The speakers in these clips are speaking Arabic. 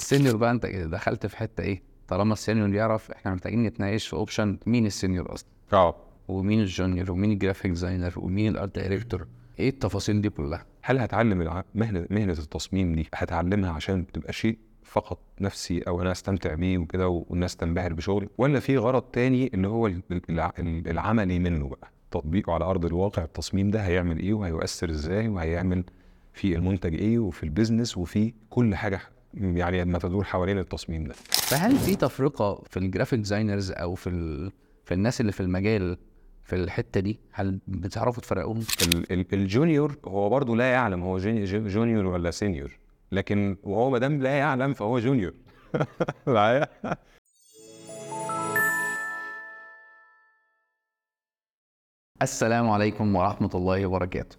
ال senior بقى انت دخلت في حتة إيه؟ طالما ال senior يعرف إحنا محتاجين نتناقش في option مين ال senior أصلا؟ آه. ومين ال junior ومين ال graphic designer ومين ال art director إيه التفاصيل دي كلها؟ هل هتعلم مهنه مهنة التصميم دي هتعلمها عشان تبقى شيء فقط نفسي أو أنا أستمتع بيه وكده والناس تنبهر بشغلي؟ ولا في غرض تاني اللي هو ال- الع- العملي منه بقى؟ تطبيقه على أرض الواقع التصميم ده هيعمل إيه وهيؤثر إزاي وهيعمل في المنتج إيه وفي ال business وفي كل حاجة يعني ما تدور حوالين التصميم ده. فهل في تفرقة في ال graphic designers أو في ال... في الناس اللي في المجال في الحتة دي؟ هل بتعرفوا تفرقوهم ال- ال- ال junior هو برضه لا يعلم هو جوني- جو- junior ولا senior لكن وهو ما دام لا يعلم فهو junior. معايا؟ السلام عليكم ورحمة الله وبركاته.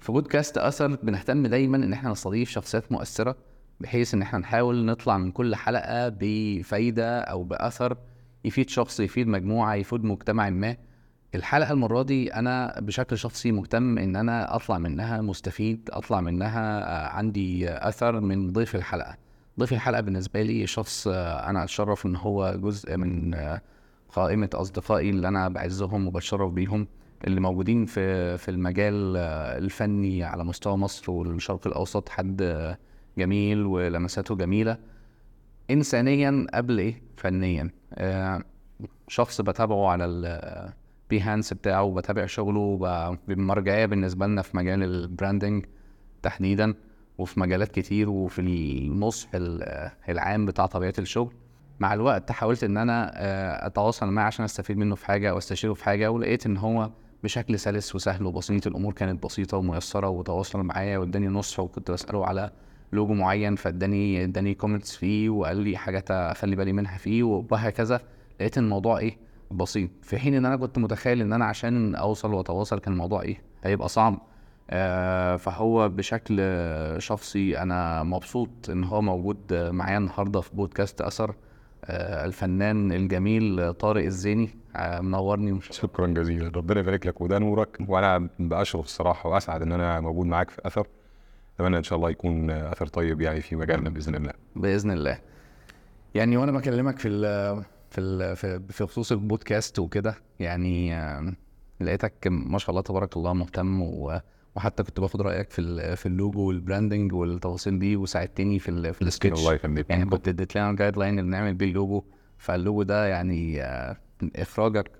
في بودكاست أثر بنهتم دايما إن إحنا نستضيف شخصيات مؤثرة بحيث إن إحنا نحاول نطلع من كل حلقة بفايدة أو بأثر يفيد شخص يفيد مجموعة يفيد مجتمع ما. الحلقة المرة دي أنا بشكل شخصي مهتم إن أنا أطلع منها مستفيد أطلع منها آه، عندي أثر من ضيف الحلقة. ضيف الحلقة بالنسبة لي شخص آه، أنا أتشرف إن هو جزء من آه، قائمة أصدقائي اللي أنا بعزهم وبتشرف بيهم اللي موجودين في في المجال الفني على مستوى مصر والشرق الأوسط حد جميل ولمساته جميلة. إنسانيا قبل إيه؟ فنيا. آه، شخص بتابعه على ال Behance بتاعه بتابع شغله ب- مرجعية بالنسبة لنا في مجال ال branding تحديدا وفي مجالات كتير وفي النصح ال- العام بتاع طبيعة الشغل. مع الوقت حاولت إن أنا آه، أتواصل معاه عشان أستفيد منه في حاجة أو أستشيره في حاجة ولقيت إن هو بشكل سلس وسهل وبسيط. الأمور كانت بسيطة وميسرة وتواصل معايا واداني نصح وكنت بسأله على لوجو معين فاداني اداني comments فيه وقال لي حاجات أخلي بالي منها فيه وهكذا لقيت الموضوع إيه بسيط. في حين إن أنا كنت متخيل إن أنا عشان أوصل وأتواصل كان الموضوع إيه هيبقى صعب. آه، فهو بشكل شخصي أنا مبسوط إن هو موجود معايا النهارده في بودكاست أثر. آه، الفنان الجميل طارق الزيني آه، منورني ومش- شكرا جزيلا. ربنا يبارك لك وده نورك. وأنا بأشرف الصراحة وأسعد إن أنا موجود معاك في أثر. أتمنى إن شاء الله يكون أثر طيب يعني في مجالنا بإذن الله. بإذن الله. يعني وأنا بكلمك في ال في ال في, خصوص البودكاست وكده يعني لقيتك ما شاء الله تبارك الله مهتم و وحتى كنت باخد رأيك في في ال logo وال branding والتفاصيل دي وساعدتني في ال في السكتش. الله يخليك. يعني كنت اديت لنا ال guideline اللي نعمل بيه ال logo فال logo ده يعني آه، إخراجك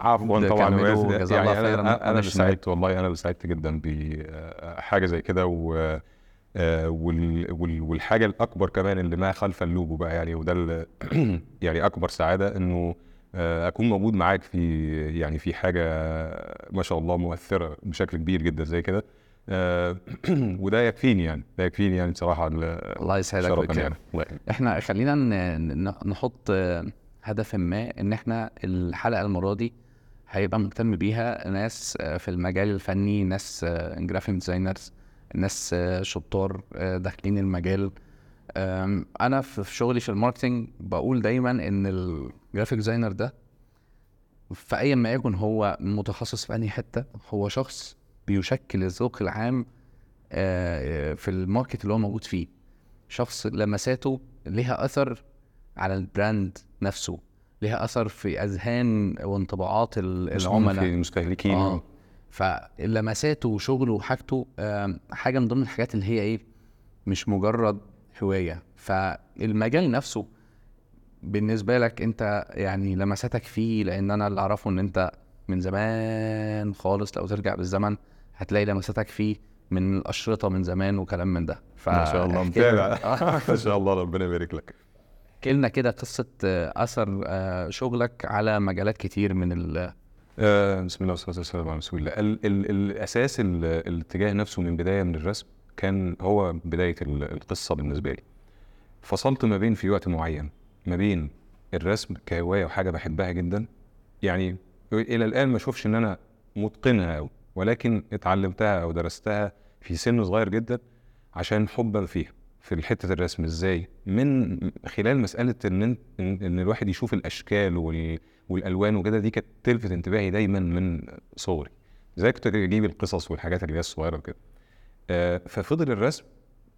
عفوا طبعا واسف. جزاه الله يعني خيراً. أنا أنا أنا اللي. سعدت والله أنا اللي سعدت جدا بحاجه زي كده و آه، وال- وال- والحاجة الأكبر كمان اللي ما خلف اللوجو بقى يعني وده يعني أكبر سعادة إنه آه، أكون موجود معاك في يعني في حاجة ما شاء الله مؤثرة بشكل كبير جدا زي كده آه، وده يكفيني يعني ده يكفيني يعني بصراحة ال- الله يسعدك يعني. إحنا خلينا نحط آه، هدف ما إن إحنا الحلقة المرة دي هيبقى مهتم بيها ناس آه، في المجال الفني ناس graphic designers ناس آه، شطار آه، داخلين المجال. أنا في شغلي في ال marketing بقول دايما إن ال graphic designer ده في ايا ما يكن هو متخصص في أنهي حتة هو شخص بيشكل الذوق العام آه، في ال market اللي هو موجود فيه. شخص لمساته ليها أثر على ال brand نفسه. ليها أثر في أذهان وانطباعات ال- العملاء. في المستهلكين آه. فلمساته وشغله وحاجته آم، حاجة من ضمن الحاجات اللي هي إيه مش مجرد هواية. فالمجال نفسه بالنسبة لك أنت يعني لمساتك فيه لأن أنا اللي أعرفه إن أنت من زمان خالص لو ترجع بالزمن هتلاقي لمساتك فيه من الأشرطة من زمان وكلام من ده. ف ما شاء الله. متابع ما شاء الله ربنا يبارك لك. احكي لنا كده قصة آه، أثر آه، شغلك على مجالات كتير من ال آه، بسم الله والصلاة والسلام على رسول الله. ال ال الأساس ال الاتجاه نفسه من بداية من الرسم كان هو بداية ال- القصة بالنسبة لي. فصلت ما بين في وقت معين ما بين الرسم كهواية وحاجة بحبها جدا. يعني إلى الآن ما أشوفش إن أنا متقنها ولكن اتعلمتها أو درستها في سن صغير جدا عشان حبا فيها. في حتة الرسم إزاي؟ من خلال مسألة إن إن الواحد يشوف الأشكال وال والألوان وكده دي كانت تلفت انتباهي دايما من صغري. زي كنت أجيب القصص والحاجات اللي هي الصغيرة كده آه، ففضل الرسم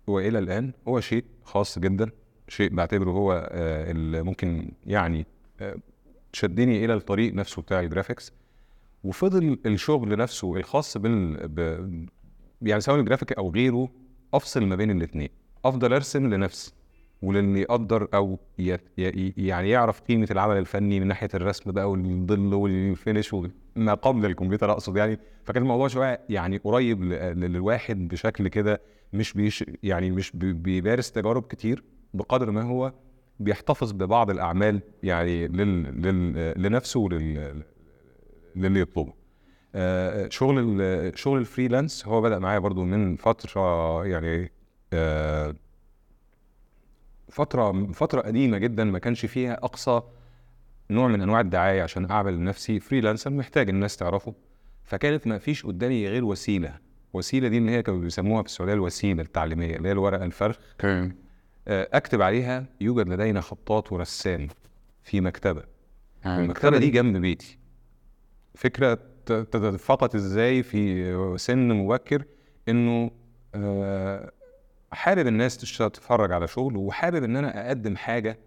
وإلى الآن هو شيء خاص جدا شيء بعتبره هو آه، اللي ممكن يعني آه، شدني إلى الطريق نفسه بتاع ال graphics. وفضل الشغل نفسه الخاص بال ب... يعني سواء الجرافيك أو غيره أفصل ما بين الاثنين أفضل أرسم لنفسي وللي يقدر أو. يعني يعرف قيمة العمل الفني من ناحية الرسم بقى والظل وال finish وما قبل الكمبيوتر أقصد يعني فكان الموضوع شوية يعني قريب. للواحد بشكل كده مش بيش يعني مش بي- بيمارس تجارب كتير بقدر ما هو بيحتفظ ببعض الأعمال يعني لل... لل... لنفسه ولل للي يطلبه آه، شغل شغل الفريلانس هو بدأ معايا برضو من فترة يعني آه، فترة فترة قديمة جدا ما كانش فيها أقصى نوع من أنواع الدعاية عشان أعمل لنفسي فريلانسر محتاج الناس تعرفه. فكانت ما فيش قدامي غير وسيلة. وسيلة دي اللي هي كانوا بيسموها في السعودية الوسيلة التعليمية اللي هي الورقة الفرخ. آه، أكتب عليها يوجد لدينا خطاط ورسام في مكتبة. آه، المكتبة دي جنب بيتي. فكرة ت- ت- فقط إزاي في سن مبكر إنه آه، حابب الناس تتفرج على شغل وحابب إن أنا أقدم حاجة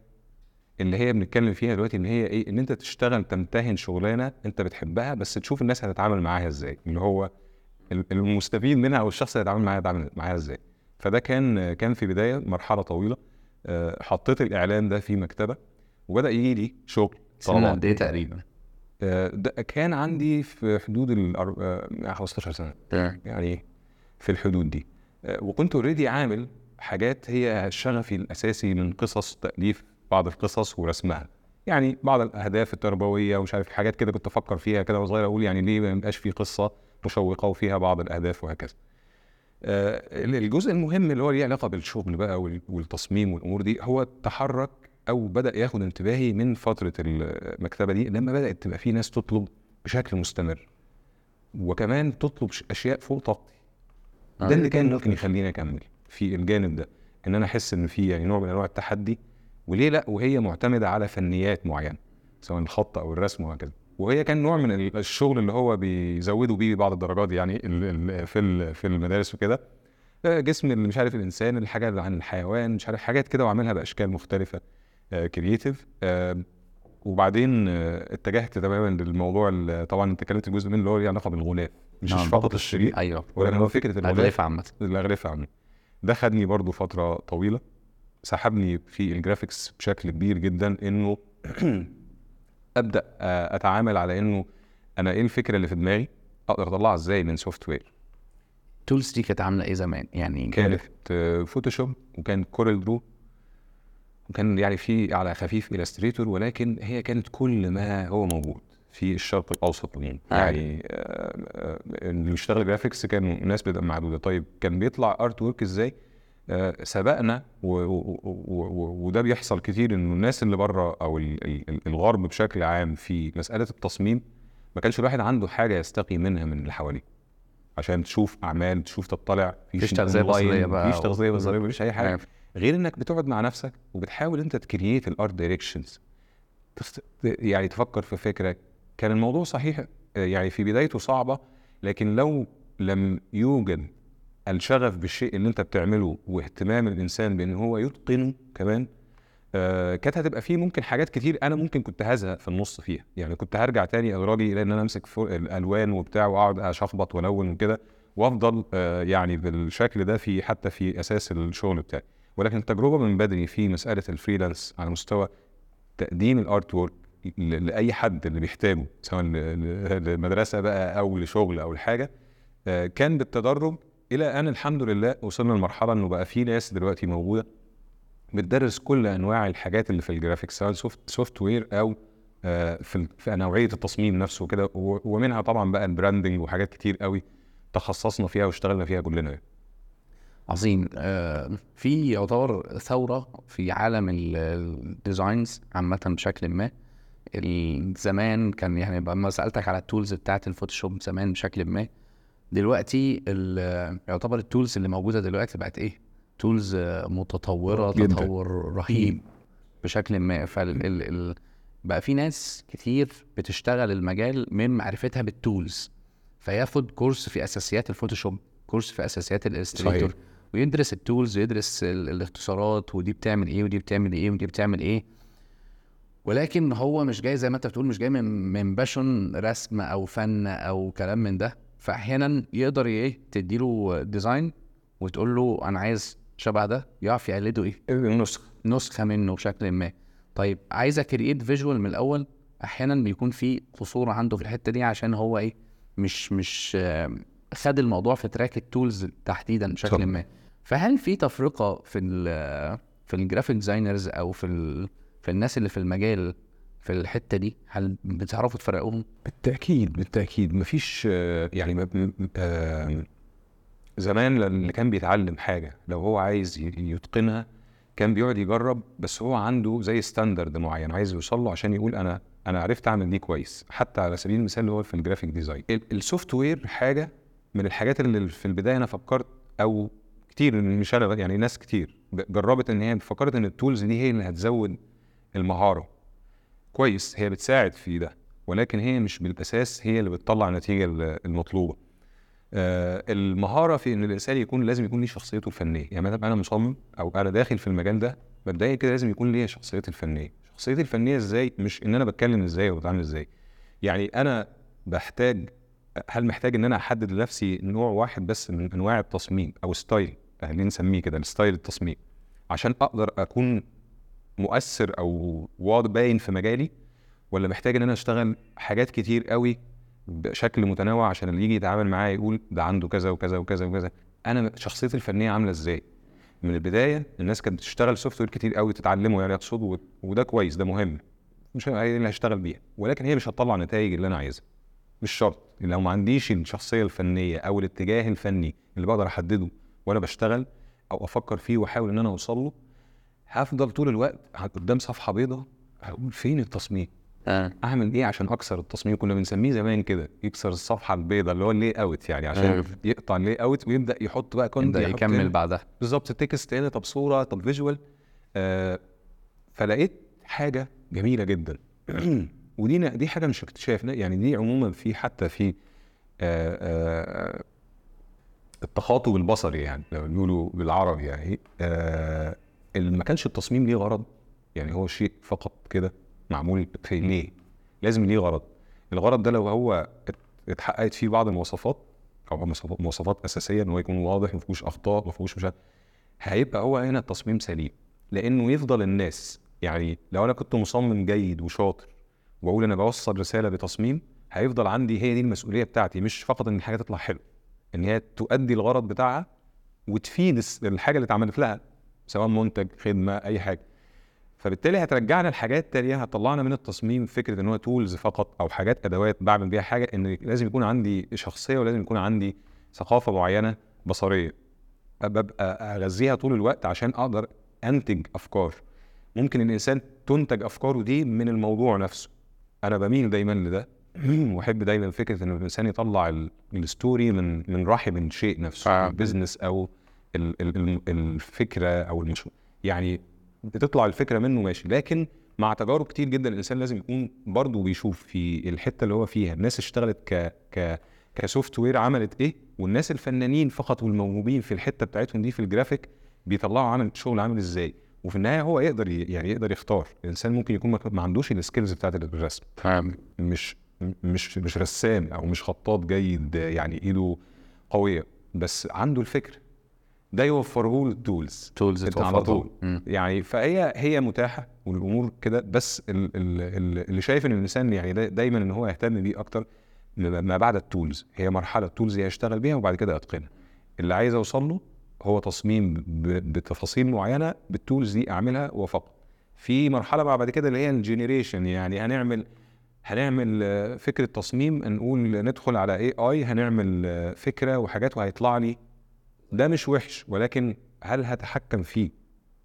اللي هي بنتكلم فيها دلوقتي إن هي إيه؟ إن أنت تشتغل تمتهن شغلانة أنت بتحبها بس تشوف الناس هتتعامل معاها إزاي اللي هو ال- المستفيد منها أو الشخص اللي هيتعامل معاها يتعامل معاها إزاي. فده كان كان في بداية مرحلة طويلة آه، حطيت الإعلان ده في مكتبة وبدأ يجي لي شغل طلبات. قد إيه تقريبا؟ آه، ده كان عندي في حدود ال أر- آه، 15 سنة. يعني في الحدود دي. وكنت اوريدي عامل حاجات هي شغفي الأساسي من قصص تأليف بعض القصص ورسمها. يعني بعض الأهداف التربوية ومش عارف حاجات كده كنت أفكر فيها كده وأنا صغير أقول يعني ليه ما يبقاش في قصة مشوقة وفيها بعض الأهداف وهكذا. آه، الجزء المهم اللي هو ليه علاقة بالشغل بقى وال- والتصميم والأمور دي هو تحرك أو بدأ ياخد انتباهي من فترة المكتبة دي لما بدأت تبقى في ناس تطلب بشكل مستمر. وكمان تطلب أشياء فوق طاقتي. ده اللي كان ممكن يخليني أكمل في الجانب ده إن أنا أحس إن في يعني نوع من أنواع التحدي وليه لأ؟ وهي معتمدة على فنيات معينة سواء الخط أو الرسم وهكذا. وهي كان نوع من ال- الشغل اللي هو بيزودوا بيه بعض الدرجات يعني في في المدارس وكده. آه، جسم اللي مش عارف الإنسان الحاجة اللي عن الحيوان مش عارف حاجات كده واعملها بأشكال مختلفة كرييتيف وبعدين آه، اتجهت تماما للموضوع طبعا أنت اتكلمت جزء منه اللي هو ليه علاقة بالغلاف. مش نعم، فقط الشريط أيوه. ولكن هو فكرة الغلاف عامة. الأغلفة عنه ده خدني برضو فترة طويلة سحبني في ال graphics بشكل كبير جدا إنه أبدأ آه، أتعامل على إنه أنا إيه الفكرة اللي في دماغي؟ أقدر أطلعها إزاي من software ال tools دي كانت عاملة إيه زمان؟ يعني كانت آه، Photoshop وكان CorelDRAW وكان يعني في على خفيف Illustrator ولكن هي كانت كل ما هو موجود. في الشرق الأوسط يعني آه. يعني آه، آه، اللي بيشتغل graphics كانوا ناس بتبقى معدوده طيب كان بيطلع artwork إزاي؟ آه، سبقنا وده بيحصل كتير إنه الناس اللي بره أو ال- ال- ال- الغرب بشكل عام في مسألة التصميم ما كانش الواحد عنده حاجة يستقي منها من اللي حواليه. عشان تشوف أعمال تشوف تطلع مفيش تغذية أونلاين، بصرية بقى مفيش تغذيه بصرية مفيش أي حاجة. غير إنك بتقعد مع نفسك وبتحاول أنت ت create ال art directions يعني تفكر في فكره كان الموضوع صحيح آه، يعني في بدايته صعبة لكن لو لم يوجد الشغف بالشيء اللي انت بتعمله واهتمام الإنسان بإن هو يتقنه كمان آه كانت هتبقى فيه ممكن حاجات كتير أنا ممكن كنت هزهق في النص فيها. يعني كنت هرجع تاني اغراضي إلى إن أنا أمسك الألوان وبتاع وأقعد أشخبط وألون وكده وأفضل آه يعني بالشكل ده في حتى في أساس الشغل بتاعي. ولكن التجربة من بدري في مسألة ال freelance على مستوى تقديم ال artwork لأي حد اللي بيحتاجه سواء لمدرسة بقى أو لشغل أو لحاجة. آه، كان بالتدرج إلى أن الحمد لله وصلنا لمرحلة إنه بقى في ناس دلوقتي موجودة بتدرس كل أنواع الحاجات اللي في ال graphics سواء soft software أو آه، في في نوعية التصميم نفسه وكده. و- ومنها طبعا بقى ال branding وحاجات كتير قوي تخصصنا فيها واشتغلنا فيها كلنا يعني. عظيم. آه، في يعتبر ثورة في عالم ال- ال designs عامة بشكل ما. زمان كان يعني لما سألتك على ال tools بتاعت ال Photoshop زمان بشكل ما دلوقتي يعتبر ال tools اللي موجودة دلوقتي بقت إيه؟ tools متطورة جداً. تطور رهيب بشكل ما فال ال ال بقى في ناس كتير بتشتغل المجال من معرفتها بال tools فياخد course في أساسيات ال Photoshop course في أساسيات ال Illustrator. ويدرس ال tools ويدرس ال- الاختصارات ودي بتعمل إيه ودي بتعمل إيه ودي بتعمل إيه ولكن هو مش جاي زي ما انت بتقول مش جاي من من passion رسم أو فن أو كلام من ده. فأحيانا يقدر إيه تديله design وتقول له أنا عايز شبه ده يعرف يقلده إيه؟ النسخ نسخة منه بشكل ما. طيب عايز أ create visual من الأول أحيانا بيكون في قصور عنده في الحتة دي عشان هو إيه مش مش آم، خد الموضوع في track ال tools تحديدا بشكل. ما. فهل في تفرقة في ال في ال graphic designers أو في ال في الناس اللي في المجال في الحتة دي هل بتعرفوا تفرقوهم؟ بالتأكيد بالتأكيد. مفيش يعني زمان اللي كان بيتعلم حاجة لو هو عايز يتقنها كان بيقعد يجرب بس هو عنده زي standard معين عايز يوصل له عشان يقول أنا أنا عرفت أعمل دي كويس. حتى على سبيل المثال اللي هو في ال graphic design ال software حاجة من الحاجات اللي في البداية أنا فكرت أو كتير مش أنا يعني ناس كتير جربت إن هي فكرت إن ال tools دي هي اللي هتزود المهارة. كويس هي بتساعد في ده ولكن هي مش بالأساس هي اللي بتطلع النتيجة ال- المطلوبة. آه المهارة في إن الإنسان يكون لازم يكون ليه شخصيته الفنية. يعني مثلا أنا مصمم أو أنا داخل في المجال ده مبدئيا كده لازم يكون ليا شخصيتي الفنية. شخصيتي الفنية إزاي؟ مش إن أنا بتكلم إزاي أو بتعامل إزاي. يعني أنا بحتاج هل محتاج إن أنا أحدد لنفسي نوع واحد بس من أنواع التصميم أو style خلينا نسميه كده؟ ال style التصميم. عشان أقدر أكون مؤثر أو واضح باين في مجالي ولا محتاج إن أنا أشتغل حاجات كتير قوي بشكل متنوع عشان اللي يجي يتعامل معايا يقول ده عنده كذا وكذا وكذا وكذا؟ أنا شخصيتي الفنية عاملة إزاي؟ من البداية الناس كانت بتشتغل software كتير قوي تتعلمه يعني اقصد وده كويس ده مهم. مش هي اللي هشتغل بيها. ولكن هي مش هتطلع النتائج اللي أنا عايزها. مش شرط. لو ما عنديش الشخصية الفنية أو الاتجاه الفني اللي بقدر أحدده وأنا بشتغل أو أفكر فيه وأحاول إن أنا أوصل له هفضل طول الوقت قدام صفحة بيضاء هقول فين التصميم آه. أعمل إيه عشان أكسر التصميم كنا بنسميه زمان كده يكسر الصفحة البيضاء اللي هو ال layout يعني عشان آه. يقطع ال layout ويبدأ يحط بقى content يبدأ يكمل هنا. بعدها بالظبط text هنا طب صورة طب visual آه فلقيت حاجة جميلة جدا ودي دي حاجة مش اكتشاف يعني دي عموما في حتى في آه آه التخاطب البصري يعني لو بيقولوا بالعربي يعني آه ما كانش التصميم ليه غرض يعني هو شيء فقط كده معمول في ليه؟ لازم ليه غرض. الغرض ده لو هو ات- اتحققت فيه بعض المواصفات أو مواصفات- أساسية إن هو يكون واضح ما فيهوش أخطاء ما فيهوش مش هيبقى هو هنا التصميم سليم. لأنه يفضل الناس يعني لو أنا كنت مصمم جيد وشاطر وأقول أنا بوصل رسالة بتصميم هيفضل عندي هي دي المسؤولية بتاعتي مش فقط إن الحاجة تطلع حلوة إن هي تؤدي الغرض بتاعها وتفيد الحاجة اللي اتعملت. لها سواء منتج خدمة أي حاجة. فبالتالي هترجعنا لحاجات تانية هتطلعنا من التصميم فكرة إن هو تولز فقط أو حاجات أدوات بعمل بيها حاجة إن لازم يكون عندي شخصية ولازم يكون عندي ثقافة معينة بصرية. ببقى أغذيها طول الوقت عشان أقدر أنتج أفكار. ممكن الإنسان تنتج أفكاره دي من الموضوع نفسه. أنا بميل دايما لده. وأحب دايما فكرة إن الإنسان يطلع ال- ال story من من رحم الشيء نفسه آه. ال business أو الفكرة أو المشروع يعني بتطلع الفكرة منه ماشي لكن مع تجارب كتير جدا الإنسان لازم يكون برضه بيشوف في الحتة اللي هو فيها. الناس اشتغلت ك ك ك software عملت إيه والناس الفنانين فقط والموهوبين في الحتة بتاعتهم دي في الجرافيك بيطلعوا عمل شغل عامل إزاي. وفي النهاية هو يقدر يعني يقدر يختار. الإنسان ممكن يكون ما- ما عندوش ال skills بتاعت الرسم. فاهم مش مش مش رسام أو مش خطاط جيد يعني إيده قوية بس عنده الفكر. ده يوفره له ال tools tools على طول يعني فهي هي متاحة والأمور كده بس ال- ال- ال- اللي شايف إن الإنسان يعني دا دايما إن هو يهتم بيه أكتر ما بعد ال tools هي مرحلة ال tools هي يشتغل بيها وبعد كده يتقنها. اللي عايز أوصل له هو تصميم بتفاصيل معينة بال tools دي أعملها وفقط في مرحلة بعد كده اللي هي ال generation يعني هنعمل هنعمل فكرة تصميم نقول ندخل على AI هنعمل فكرة وحاجات وهيطلع لي ده مش وحش ولكن هل هتحكم فيه؟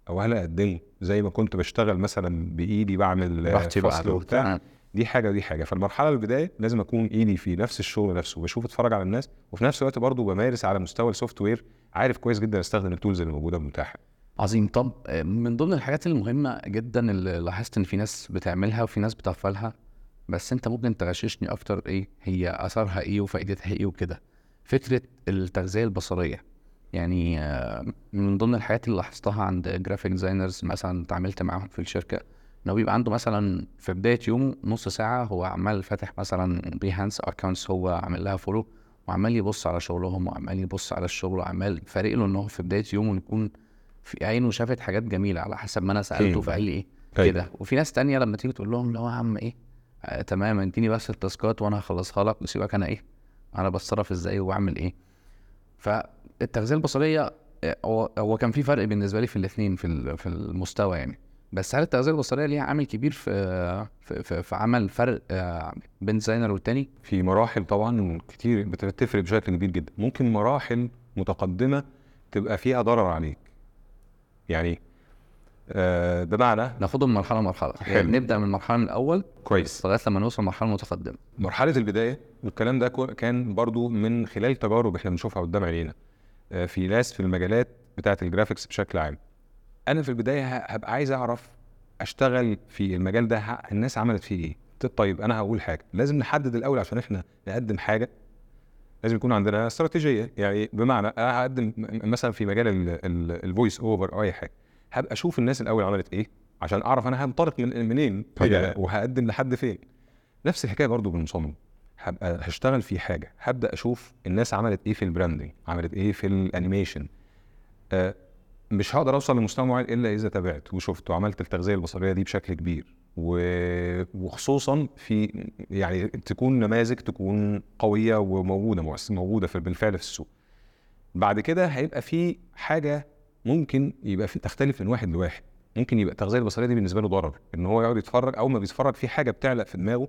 أو هل أقدمه؟ زي ما كنت بشتغل مثلا بإيدي بعمل فصل وبتاع. دي حاجة ودي حاجة. فالمرحلة البداية لازم أكون إيدي في نفس الشغل نفسه وبشوف أتفرج على الناس وفي نفس الوقت برضه بمارس على مستوى ال software عارف كويس جدا أستخدم ال tools اللي موجودة متاحه عظيم. طب من ضمن الحاجات المهمة جدا اللي لاحظت إن في ناس بتعملها وفي ناس بتغفلها بس أنت ممكن تغششني أكتر إيه هي اثرها إيه وفائدتها إيه وكده. فكرة التغذية البصرية. يعني آه، من ضمن الحاجات اللي لاحظتها عند graphic designers مثلا اتعاملت معاهم في الشركة انه بيبقى عنده مثلا في بداية يومه نص ساعة هو عمال فاتح مثلا Behance accounts هو عامل لها follow وعمال يبص على شغلهم وعمال يبص على الشغل وعمال فارق له إن هو في بداية يومه يكون في عينه شافت حاجات جميلة على حسب ما أنا سألته okay. فقال لي إيه؟ أيوة. كده. وفي ناس تانية لما تيجي تقول لهم لو يا عم إيه؟ آه تمام اديني بس ال task ات وأنا هخلصها لك وسيبك أنا إيه؟ أنا بتصرف إزاي وبعمل إيه؟ فالتغذيه البصرية هو هو كان في فرق بالنسبة لي في الاثنين في في المستوى يعني. بس هل التغذية البصرية ليها عامل كبير في في, في, عمل فرق آه، بين ديزاينر والتاني؟ في مراحل طبعا كتير بت- بتفرق بشكل كبير جدا. ممكن مراحل متقدمة تبقى فيها ضرر عليك. يعني آه بمعنى ناخدهم مرحله مرحلة حلو. يعني نبدأ من المرحلة من الأول كويس. لغاية لما نوصل لمرحلة متقدمة. مرحلة البداية والكلام ده كان برضو من خلال تجارب إحنا بنشوفها قدام عينينا. في ناس في المجالات بتاعة ال graphics بشكل عام. أنا في البداية هبقى عايز أعرف أشتغل في المجال ده الناس عملت فيه إيه؟ طيب أنا هقول حاجة. لازم نحدد الأول عشان إحنا نقدم حاجة. لازم يكون عندنا استراتيجية. يعني بمعنى أنا هقدم مثلا في مجال ال voice over أو أي حاجة. هبقى أشوف الناس الأول عملت إيه عشان أعرف أنا هنطلق من منين طبيعي. وهقدم لحد فين. نفس الحكاية برضو بالمصمم. هبقى هشتغل في حاجة. هبدأ أشوف الناس عملت إيه في ال branding عملت إيه في ال animation آه مش هقدر أوصل لمستوى معين إلا إذا تابعت وشفت وعملت التغذية البصرية دي بشكل كبير. و... وخصوصا في يعني تكون نماذج تكون قوية وموجودة موجودة في بالفعل في السوق. بعد كده هيبقى في حاجة ممكن يبقى في تختلف من واحد لواحد. ممكن يبقى التغذية البصرية دي بالنسبة له ضرر إن هو يقعد يتفرج اول ما بيتفرج في حاجة بتعلق في دماغه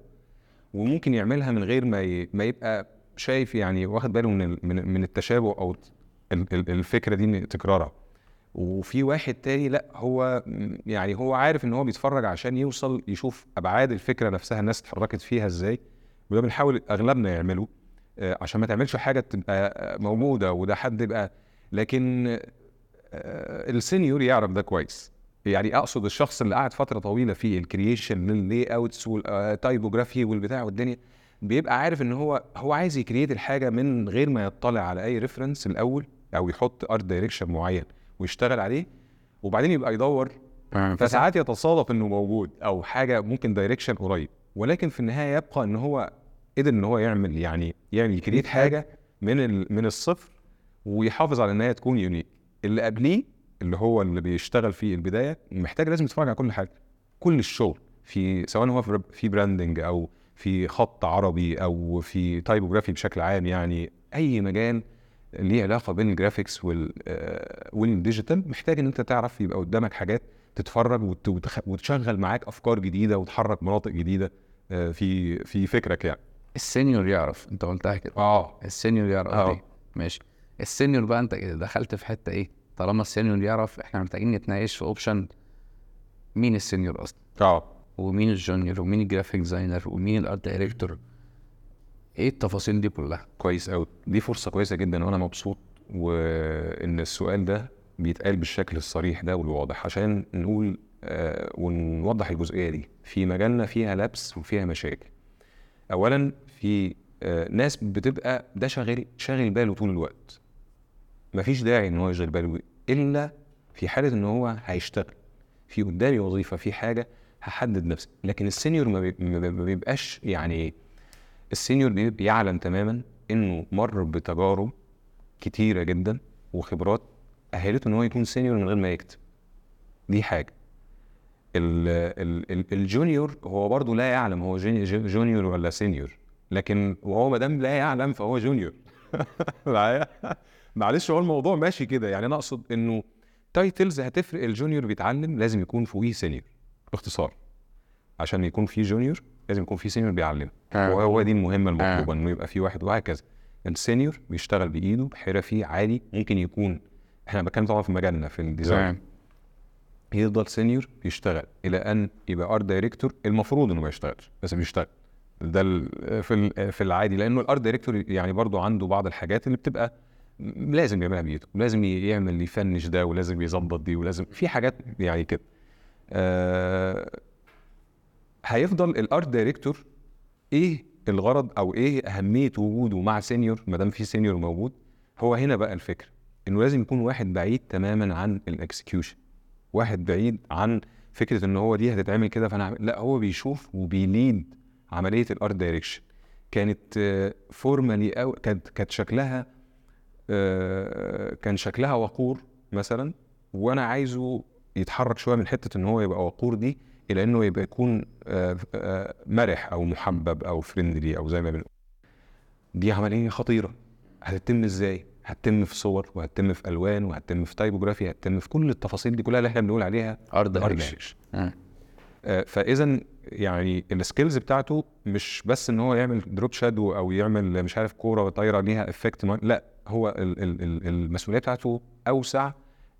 وممكن يعملها من غير ما. ما يبقى شايف يعني واخد باله من. من من التشابه أو ال- ال- الفكرة دي إن تكرارها وفي واحد تاني لأ هو يعني هو عارف إن هو بيتفرج عشان يوصل يشوف أبعاد الفكرة نفسها الناس اتحركت فيها إزاي وده بنحاول أغلبنا يعمله آه، عشان ما تعملش حاجة تبقى موجودة وده حد يبقى لكن آه، ال senior يعرف ده كويس يعني أقصد الشخص اللي قعد فترة طويلة في ال creation لل layouts وال typography والبتاع والدنيا بيبقى عارف إن هو هو عايز ي create الحاجة من غير ما يطلع على أي reference الأول أو يحط art direction معين ويشتغل عليه وبعدين يبقى يدور. فساعات يتصادف إنه موجود أو حاجة ممكن direction قريب ولكن في النهاية يبقى إن هو قدر إن هو يعمل يعني يعني ي create حاجة. من من الصفر ويحافظ على إن هي تكون unique اللي قبليه اللي هو اللي بيشتغل في البداية محتاج لازم يتفرج على كل حاجة. كل الشغل في سواء هو في branding أو في خط عربي أو في typography بشكل عام يعني أي مجال ليه علاقة بين ال graphics وال آه، وال digital محتاج إن أنت تعرف يبقى قدامك حاجات تتفرج وتشغل معاك أفكار جديدة وتحرك مناطق جديدة آه، في في فكرك يعني. ال senior يعرف أنت قلتها كده. آه. ال senior يعرف آه. ماشي. ال senior بقى أنت دخلت في حتة إيه؟ طالما ال senior يعرف إحنا محتاجين نتناقش في option مين ال senior أصلا. آه. ومين ال junior ومين ال graphic designer ومين ال art director إيه التفاصيل دي كلها؟ كويس قوي دي فرصة كويسة جدا وأنا مبسوط وإن السؤال ده بيتقال بالشكل الصريح ده والواضح. عشان نقول آه ونوضح الجزئية دي. في مجالنا فيها لبس وفيها مشاكل. اولا في آه ناس بتبقى ده شاغل شاغل باله طول الوقت. مفيش داعي إن هو يشغل باله إلا في حالة إن هو هيشتغل. في قدامي وظيفة في حاجة هحدد نفسي. لكن ال senior ما بي- ما بيبقاش يعني ال senior بيبقى يعلم تماما إنه مر بتجارب كتيرة جدا وخبرات أهلته إن هو يكون senior من غير ما يكتب. دي حاجة. ال ال ال ال junior هو برضه لا يعلم هو juni- ju- junior ولا senior. لكن وهو ما دام لا يعلم فهو junior. معايا؟ معلش هو الموضوع ماشي كده. يعني أنا أقصد إنه titles هتفرق ال junior بيتعلم لازم يكون فوقيه senior باختصار. عشان يكون في junior لازم يكون في senior بيعلم. آه. وهو دي المهمة المطلوبة إنه يبقى في واحد وهكذا. ال senior بيشتغل بإيده بحرفي عالي ممكن يكون إحنا بتكلم طبعا في مجالنا في ال design يفضل senior بيشتغل إلى أن يبقى art director المفروض إنه ما يشتغلش بس بيشتغل. ده في في العادي لأنه ال art director يعني برضو عنده بعض الحاجات اللي بتبقى لازم يعملها بايده ولازم ي- يعمل ي finish ده ولازم يظبط دي ولازم في حاجات يعني كده. آه هيفضل ال art director إيه الغرض أو إيه أهمية وجوده مع senior ما دام في senior موجود؟ هو هنا بقى الفكرة إنه لازم يكون واحد بعيد تماما عن ال execution واحد بعيد عن فكرة إن هو دي هتتعمل كده فأنا لا هو بيشوف وبي lead عملية ال art direction. كانت formally أو كانت كانت شكلها آه، كان شكلها وقور مثلا وأنا عايزه يتحرك شوية من حتة إن هو يبقى وقور دي إلى إنه يبقى يكون آه، آه، مرح أو محبب أو friendly أو زي ما بنقول دي عملية خطيرة هتتم إزاي هتتم في صور وهتتم في ألوان وهتتم في typography هتتم في كل التفاصيل دي كلها اللي إحنا بنقول عليها art. آه. آه، فاذا يعني ال skills بتاعته مش بس إن هو يعمل drop shadow أو يعمل مش عارف كورة طايره ليها effect لأ هو ال- ال- ال- المسؤولية بتاعته أوسع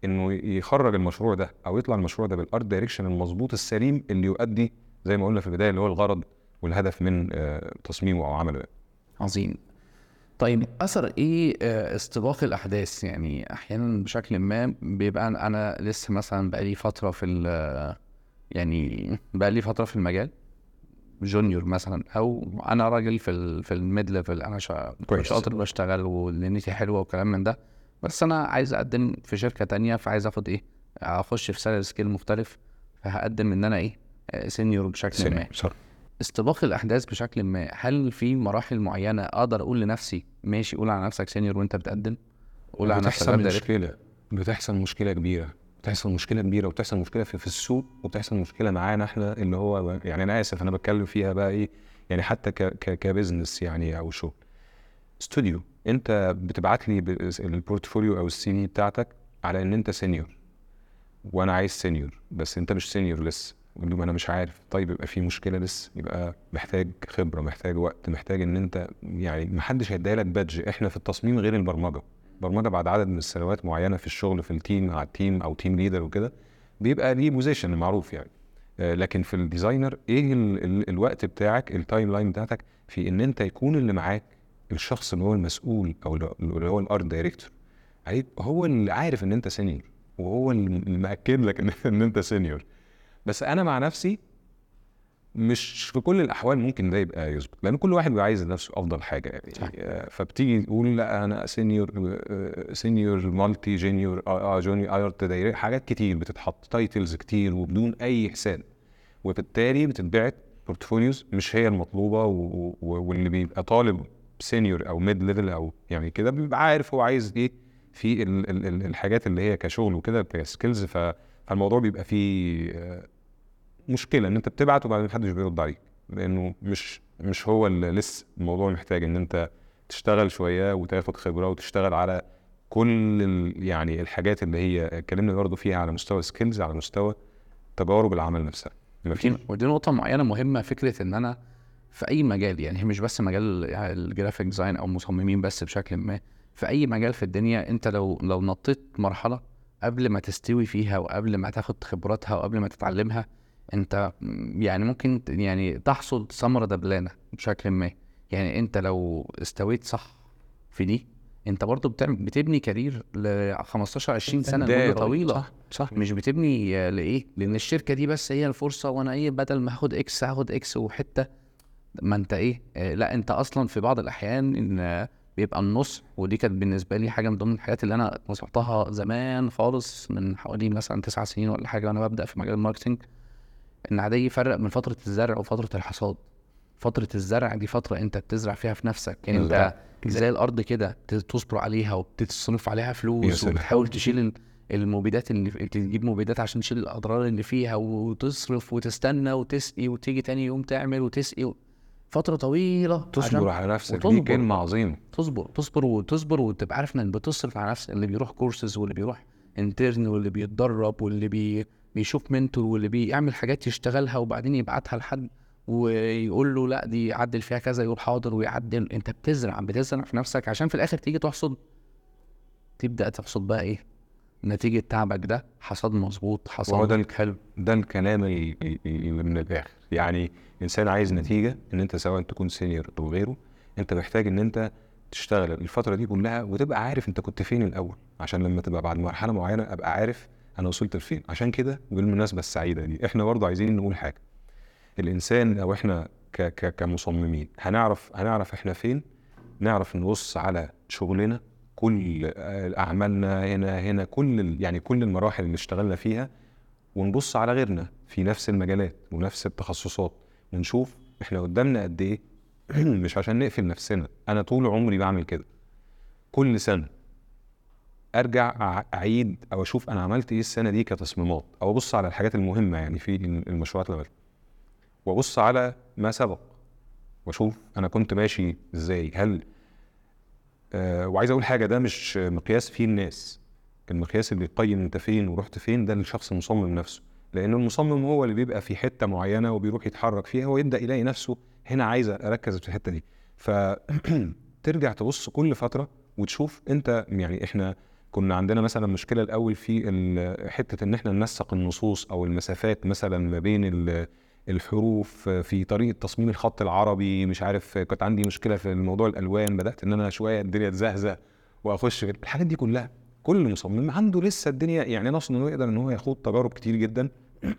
إنه يخرج المشروع ده أو يطلع المشروع ده بال art direction المظبوط السليم اللي يؤدي زي ما قلنا في البداية اللي هو الغرض والهدف من آه، تصميمه أو عمله. عظيم. طيب أثر إيه آه، استباق الأحداث؟ يعني أحيانا بشكل ما بيبقى أنا لسه مثلا بقالي فترة في يعني بقالي فترة في المجال junior مثلا أو أنا راجل في ال في ال mid level أنا شا- كويس. شاطر بشتغل ودنيتي حلوة وكلام من ده. بس أنا عايز أقدم في شركة تانية فعايز آخد إيه أخش في salary scale مختلف فهقدم إن أنا إيه senior بشكل ما. صح استباق الأحداث بشكل ما هل في مراحل معينة أقدر أقول لنفسي ماشي قول على نفسك senior وأنت بتقدم؟ قول على نفسك بتحصل مشكلة بتحصل مشكلة كبيرة. بتحصل مشكلة كبيرة وبتحصل مشكلة في, في السوق وبتحصل مشكلة معانا إحنا اللي هو يعني أنا آسف أنا بتكلم فيها بقى إيه يعني حتى ك ك ك business يعني أو شغل. استوديو أنت بتبعت لي ال portfolio أو ال CV بتاعتك على إن أنت senior وأنا عايز senior بس أنت مش senior لسه. ما أنا مش عارف. طيب يبقى في مشكلة لسه يبقى محتاج خبرة محتاج وقت محتاج إن أنت يعني ما حدش هيديها لك badge. إحنا في التصميم غير البرمجة. البرمجه بعد عدد من السنوات معينة في الشغل في ال team مع ال team أو team leader وكده بيبقى ليه position معروف يعني. آه، لكن في ال designer إيه ال ال الوقت بتاعك ال timeline بتاعتك في إن أنت يكون اللي معاك الشخص اللي هو المسؤول أو اللي هو ال art director هو اللي عارف إن أنت senior وهو اللي مأكد لك إن انت senior بس أنا مع نفسي مش في كل الأحوال ممكن ده يبقى يظبط لأن كل واحد بيبقى عايز لنفسه أفضل حاجة يعني. آه، فبتيجي تقول لأ أنا senior senior multi junior آه junior art direct حاجات كتير بتتحط titles كتير وبدون أي حساب وبالتالي بتتبعت portfolios مش هي المطلوبة واللي بيبقى طالب senior أو mid level أو يعني كده بيبقى عارف هو عايز إيه في ال ال ال الحاجات اللي هي كشغل وكده ك skills فالموضوع بيبقى فيه آه، مشكلة إن أنت بتبعت وبعدين محدش بيرد عليك لأنه مش مش هو اللي لسه الموضوع محتاج إن أنت تشتغل شوية وتاخد خبرة وتشتغل على كل يعني الحاجات اللي هي اتكلمنا برضه فيها على مستوى skills على مستوى تجارب العمل نفسها. ودي, ودي نقطة معينة مهمة فكرة إن أنا في أي مجال يعني هي مش بس مجال ال graphic design أو مصممين بس بشكل ما في أي مجال في الدنيا أنت لو لو نطيت مرحلة قبل ما تستوي فيها وقبل ما تاخد خبراتها وقبل ما تتعلمها انت يعني ممكن يعني تحصد ثمرة دبلانة بشكل ما. يعني انت لو استويت صح في دي انت برضو بتعمل بتبني career ل 15 20 سنة ده مده طويلة. صح صح. مش بتبني لإيه؟ لأن الشركة دي بس هي الفرصة وأنا إيه بدل ما هاخد X هاخد X وحتة. ما أنت إيه آه، لا أنت أصلا في بعض الأحيان إن آه، بيبقى النص ودي كانت بالنسبة لي حاجة من ضمن الحاجات اللي أنا نصحتها زمان خالص من حوالي مثلا تسع سنين ولا حاجة وأنا ببدأ في مجال الماركتنج إن عادي يفرق من فترة الزرع وفترة الحصاد. فترة الزرع دي فترة أنت بتزرع فيها في نفسك. يعني أنت زي الأرض كده تصبر عليها وبتصرف عليها فلوس. وبتحاول تشيل ال- المبيدات اللي تجيب مبيدات عشان تشيل الأضرار اللي فيها وتصرف وتستنى وتسقي وتيجي تاني يوم تعمل وتسقي و... فترة طويلة تصبر على نفسك. دي. كلمة عظيمة. تصبر تصبر وتصبر وتبقى عارف انك بتصرف على نفسك. اللي بيروح كورسز واللي بيروح intern واللي بيتدرب واللي بي بيشوف mentor واللي بيعمل حاجات يشتغلها وبعدين يبعتها لحد ويقول له لا دي عدل فيها كذا يقول حاضر ويعدل. انت بتزرع بتزرع في نفسك عشان في الآخر تيجي تحصد. تبدأ تحصد بقى إيه؟ نتيجة تعبك ده حصاد مظبوط حصاد وهو ده الك- حلو. ده الكلام من الآخر. يعني إنسان عايز نتيجة إن أنت سواء تكون سينيور أو غيره أنت محتاج إن أنت تشتغل الفترة دي كلها وتبقى عارف أنت كنت فين الأول عشان لما تبقى بعد مرحلة معينة أبقى عارف أنا وصلت لفين؟ عشان كده بالمناسبه السعيدة دي. إحنا برضه عايزين نقول حاجة. الإنسان أو إحنا ك ك كمصممين هنعرف هنعرف إحنا فين؟ نعرف نبص على شغلنا كل أعمالنا هنا هنا كل يعني كل المراحل اللي اشتغلنا فيها ونبص على غيرنا في نفس المجالات ونفس التخصصات. ونشوف إحنا قدامنا قد إيه؟ مش عشان نقفل نفسنا. أنا طول عمري بعمل كده. كل سنة أرجع أعيد أو أشوف أنا عملت إيه السنة دي كتصميمات أو أبص على الحاجات المهمة يعني في المشروعات اللي عملتها. وأبص على ما سبق وأشوف أنا كنت ماشي إزاي. هل آه وعايز أقول حاجة ده مش مقياس فيه الناس. المقياس اللي يقيم أنت فين ورحت فين ده الشخص المصمم نفسه. لأن المصمم هو اللي بيبقى في حتة معينة وبيروح يتحرك فيها ويبدأ يلاقي نفسه هنا عايز أركز في الحتة دي. فترجع تبص كل فترة وتشوف أنت يعني إحنا كنا عندنا مثلا مشكلة الأول في حتة إن إحنا ننسق النصوص أو المسافات مثلا ما بين ال- الحروف في طريقة تصميم الخط العربي مش عارف كانت عندي مشكلة في موضوع الألوان بدأت إن أنا شوية الدنيا تزهزه وأخش الحاجات دي كلها كل مصمم عنده لسه الدنيا يعني ناقص إنه يقدر إن هو يخوض تجارب كتير جدا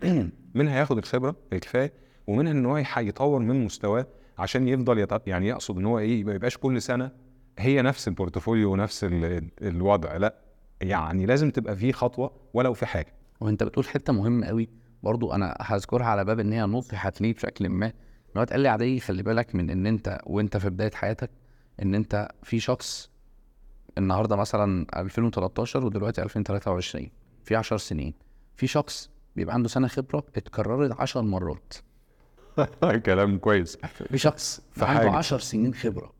منها ياخد الخبرة الكفايه ومنها إن هو يطور من مستواه عشان يفضل. يعني يقصد إن هو إيه ما يبقاش كل سنة هي نفس البورتفوليو ونفس ال... الوضع لأ يعني لازم تبقى في خطوة ولو في حاجة. وانت بتقول حتة مهمة قوي برضو أنا هذكرها على باب إن هي نطحت لي بشكل ما. إن هو اتقال لي عادي خلي بالك من إن أنت وأنت في بداية حياتك إن أنت في شخص النهارده مثلا 2013 ودلوقتي 2023 في 10 سنين. في شخص بيبقى عنده سنة خبرة اتكررت 10 مرات. كلام كويس. في شخص عنده حاجة. 10 سنين خبرة.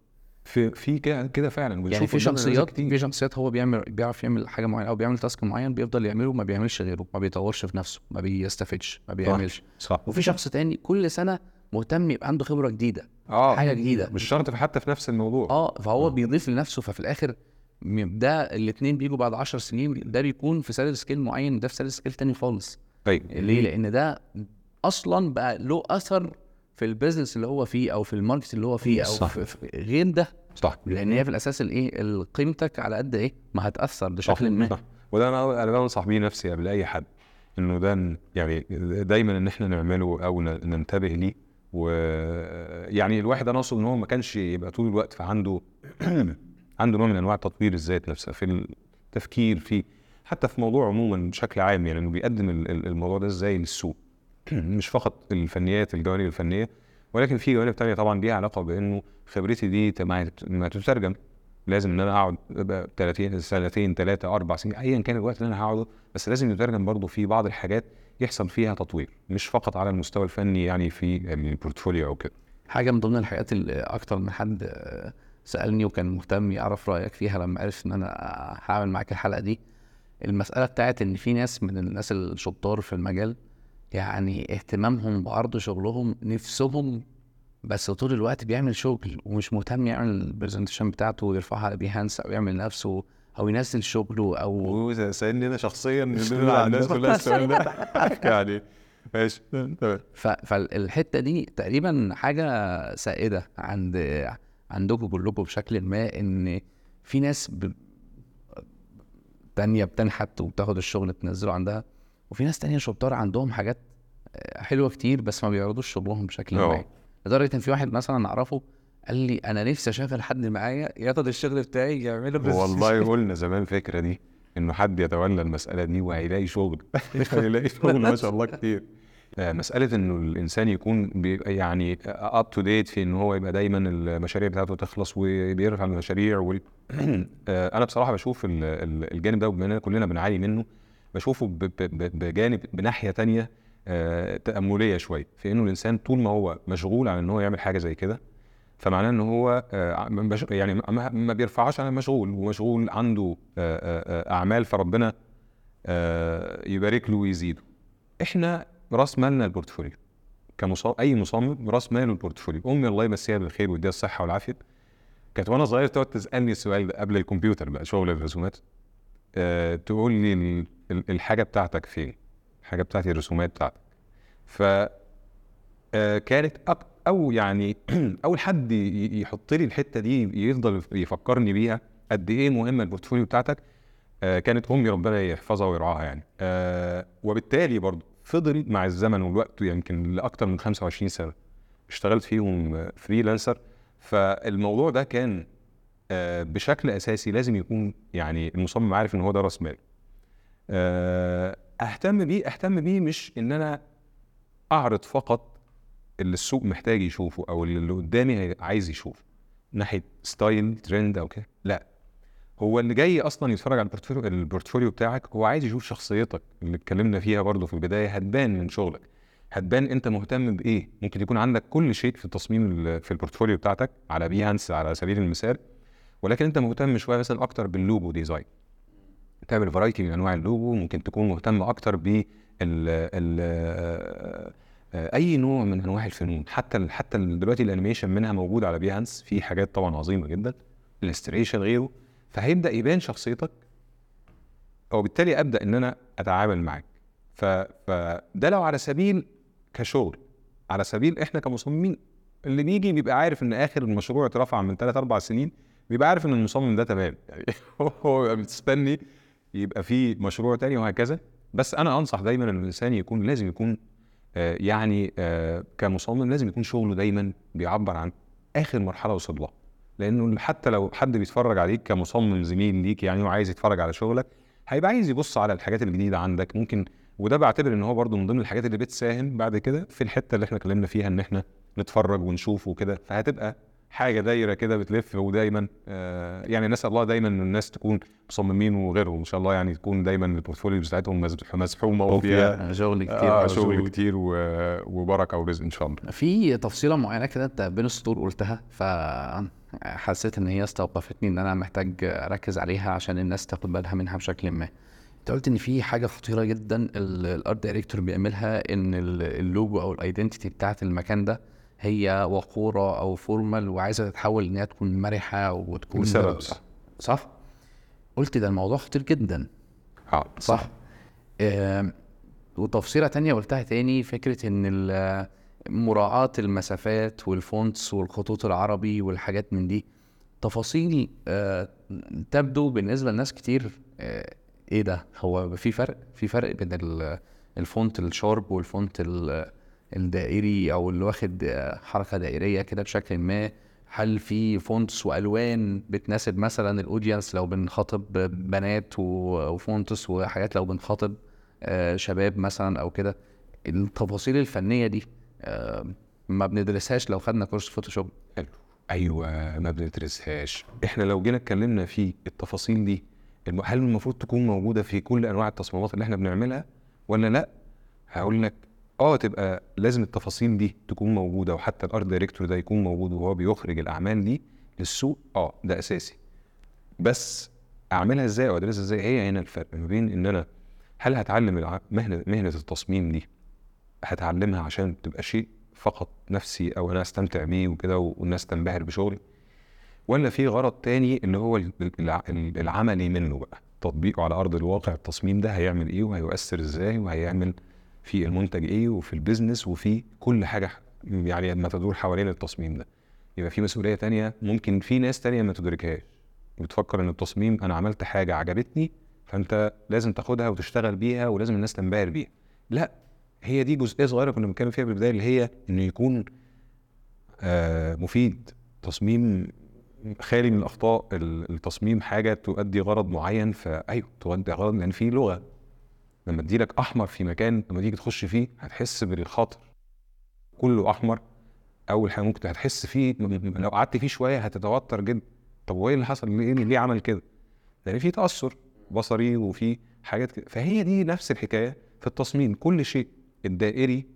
في في كده فعلا يعني في شخصيات كتير. في شخصيات هو بيعمل بيعرف يعمل حاجة معينة أو بيعمل تاسك معين بيفضل يعمله ما بيعملش غيره ما بيطورش في نفسه ما بيستفدش ما بيعملش. صح. وفي شخص تاني كل سنة مهتم يبقى عنده خبرة جديدة آه حاجة جديدة. مش شرط حتى في نفس الموضوع. آه فهو آه. بيضيف لنفسه ففي الآخر ده الاثنين بيجوا بعد 10 سنين ده بيكون في salary scale معين ده في salary scale تاني خالص. طيب ليه؟ لأن ده أصلا بقى له أثر في ال business اللي هو فيه أو في ال market اللي هو فيه أو صح. في في غير ده صح. لأن هي في الأساس الايه قيمتك على قد إيه؟ ما هتأثر بشكل ما. صح. وده أنا أنا بنصح بيه نفسي قبل أي حد إنه ده يعني دايما إن إحنا نعمله أو ننتبه ليه. ويعني الواحد أنا أقصد إن هو ما كانش يبقى طول الوقت فعنده عنده نوع من أنواع تطوير الذات نفسها في التفكير فيه حتى في موضوع عموما بشكل عام يعني إنه بيقدم ال- ال- الموضوع ده إزاي للسوق. مش فقط الفنيات الجوانب الفنية ولكن في جوانب تانية طبعا ليها علاقة بإنه خبرتي دي ما تترجم. لازم إن أنا أقعد أبقى 30 سنتين ثلاثة أربع سنين ايا كان الوقت اللي أنا هقعده بس لازم يترجم برضه في بعض الحاجات يحصل فيها تطوير مش فقط على المستوى الفني يعني في ال portfolio أو كده. حاجة من ضمن الحاجات اللي أكتر من حد آه، سألني وكان مهتم يعرف رأيك فيها لما عرف إن أنا هعمل معاك الحلقة دي المسألة بتاعت إن في ناس من الناس الشطار في المجال يعني اهتمامهم بعرض شغلهم نفسهم بس طول الوقت بيعمل شغل ومش مهتم يعمل ال presentation بتاعته ويرفعها على Behance أو يعمل نفسه أو ينزل شغله أو وسالني أنا شخصيا على الناس كلها السؤال ده. يعني ماشي. تمام. فالحتة دي تقريبا حاجة سائدة عند عندكم كلكم بشكل ما إن في ناس ب... تانية بتنحت وبتاخد الشغل تنزله عندها. وفي ناس تانية شطار عندهم حاجات آه، حلوة كتير بس ما بيعرضوش شغلهم بشكل آه. ما لدرجة إن في واحد مثلا أعرفه قال لي أنا نفسي أشغل حد معايا ياخد الشغل بتاعي يعمله بس- والله قلنا زمان الفكرة دي إنه حد يتولى المسألة دي وهيلاقي شغل. هيلاقي شغل ما شاء الله كتير. آه، مسألة إنه الإنسان يكون بيبقى يعني أب تو ديت في إن هو يبقى دايما المشاريع بتاعته تخلص وبيرفع المشاريع وال... أنا بصراحة بشوف ال- ال- الجانب ده وبما إننا كلنا بنعاني منه بشوفه بجانب بناحية تانية آه، تأملية شوية في إنه الإنسان طول ما هو مشغول على إن هو يعمل حاجة زي كده فمعناه إن هو آه، يعني ما بيرفعش عن مشغول ومشغول عنده آه، أعمال فربنا يبارك له ويزيده. إحنا رأس مالنا ال portfolio كمصمم أي مصمم رأس ماله ال portfolio. أمي الله يمسيها بالخير ويديها الصحة والعافية. كانت وأنا صغير تقعد تسألني السؤال ده قبل الكمبيوتر بقى شغل الرسومات أه تقول لي الحاجة بتاعتك فين؟ الحاجة بتاعتي الرسومات بتاعتك. ف آه، كانت أو يعني أول حد يحط لي الحتة دي يفضل يفكرني بيها قد إيه مهمة ال portfolio بتاعتك آه، كانت أمي ربنا يحفظها ويرعاها يعني. آه، وبالتالي برضه فضل مع الزمن والوقت يمكن لاكثر من 25 سنة. اشتغلت فيهم freelancer. فالموضوع ده كان بشكل أساسي لازم يكون يعني المصمم عارف إن هو ده راس مال آه، أهتم بيه أهتم بيه مش إن أنا أعرض فقط اللي السوق محتاج يشوفه أو اللي قدامي عايز يشوفه ناحية style trend أو كده. لا. هو اللي جاي أصلا يتفرج على ال portfolio بتاعك هو عايز يشوف شخصيتك اللي اتكلمنا فيها برضو في البداية هتبان من شغلك. هتبان أنت مهتم بإيه. ممكن يكون عندك كل شيء في التصميم ال- في ال portfolio بتاعتك على Behance على سبيل المثال ولكن أنت مهتم شوية مثلا أكتر بال logo design تعمل variety من أنواع اللوجو ممكن تكون مهتم أكتر ب ال أي نوع من أنواع الفنون. حتى حتى دلوقتي ال animation منها موجود على Behance في حاجات طبعا عظيمة جدا. illustration غيره. فهيبدأ يبان شخصيتك وبالتالي أبدأ إن أنا أتعامل معاك. فده لو على سبيل كشغل. على سبيل إحنا كمصممين اللي بيجي بيبقى عارف إن آخر المشروع اترفع من 3 4 سنين بيبقى عارف إن المصمم ده تمام. يعني هو بيبقى يبقى في مشروع تاني وهكذا. بس أنا أنصح دايما إن الإنسان يكون لازم يكون آه، يعني آه، كمصمم لازم يكون شغله دايما بيعبر عن آخر مرحلة وصل لها لأنه حتى لو حد بيتفرج عليك كمصمم زميل ليك يعني وعايز يتفرج على شغلك هيبقى عايز يبص على الحاجات الجديدة عندك. ممكن وده بعتبر إن هو برضو من ضمن الحاجات اللي بتساهم بعد كده في الحتة اللي إحنا اتكلمنا فيها إن إحنا نتفرج ونشوف وكده. فهتبقى حاجة دايرة كده بتلف ودايما آه يعني نسأل الله دايما إن الناس تكون مصممين وغيرهم إن شاء الله يعني تكون دايما ال portfolio بتاعتهم مزح- مزحومه وفيها شغل كتير آه أوي. شغل كتير وبركة ورزق إن شاء الله في تفصيلة معينة كده أنت بين السطور قلتها فحسيت إن هي استوقفتني إن أنا محتاج أركز عليها عشان الناس تاخد بالها منها بشكل ما أنت قلت إن في حاجة خطيرة جدا ال- ال art director بيعملها إن ال- اللوجو أو ال identity بتاعت المكان ده هي وقورة أو formal وعايزة تتحول إن هي تكون مرحة وتكون لسبب صح صح؟ قلت ده الموضوع خطير جدا. آه صح. آم، وتفصيلة تانية قلتها تاني فكرة إن ال- مراعاة المسافات وال fonts والخطوط العربي والحاجات من دي. تفاصيل آه، تبدو بالنسبة لناس كتير آه، إيه ده؟ هو في فرق؟ في فرق بين ال- ال font ال sharp وال font ال- الدائري أو اللي واخد حركة دائرية كده بشكل ما هل في fonts وألوان بتناسب مثلا ال audience؟ لو بنخاطب بنات و fonts وحاجات لو بنخاطب آه، شباب مثلا أو كده التفاصيل الفنية دي ما بندرسهاش لو خدنا course Photoshop. حلو. أيوه ما بندرسهاش. إحنا لو جينا اتكلمنا في التفاصيل دي هل المفروض تكون موجودة في كل أنواع التصميمات اللي إحنا بنعملها ولا لأ؟ هقول لك آه تبقى لازم التفاصيل دي تكون موجودة وحتى ال art director ده يكون موجود وهو بيخرج الأعمال دي للسوق آه ده أساسي. بس أعملها إزاي أو ادرسها إزاي؟ هي هنا الفرق ما بين إن أنا هل هتعلم مهنه مهنة التصميم دي هتعلمها عشان تبقى شيء فقط نفسي أو أنا أستمتع بيه وكده والناس تنبهر بشغلي ولا في غرض تاني اللي هو ال- الع- العملي منه بقى؟ تطبيقه على أرض الواقع التصميم ده هيعمل إيه؟ وهيؤثر إزاي؟ وهيعمل في المنتج إيه وفي البيزنس وفي كل حاجة يعني ما تدور حوالين التصميم ده. يبقى في مسؤولية تانية ممكن في ناس تانية ما تدركهاش. بتفكر إن التصميم أنا عملت حاجة عجبتني فأنت لازم تاخدها وتشتغل بيها ولازم الناس تنبهر بيها. لا هي دي جزئية صغيرة كنا بنتكلم فيها في البداية اللي هي انه يكون آه مفيد. تصميم خالي من الأخطاء ال- التصميم حاجة تؤدي غرض معين فأيوه تؤدي غرض لأن في لغة. لما اديلك أحمر في مكان لما تيجي تخش فيه هتحس بالخطر. كله أحمر. أول حاجة ممكن هتحس فيه لو قعدت فيه شوية هتتوتر جدا. طب وإيه اللي حصل؟ ليه ليه عمل كده؟ لأن في تأثر بصري وفي حاجات كده فهي دي نفس الحكاية في التصميم. كل شيء الدائري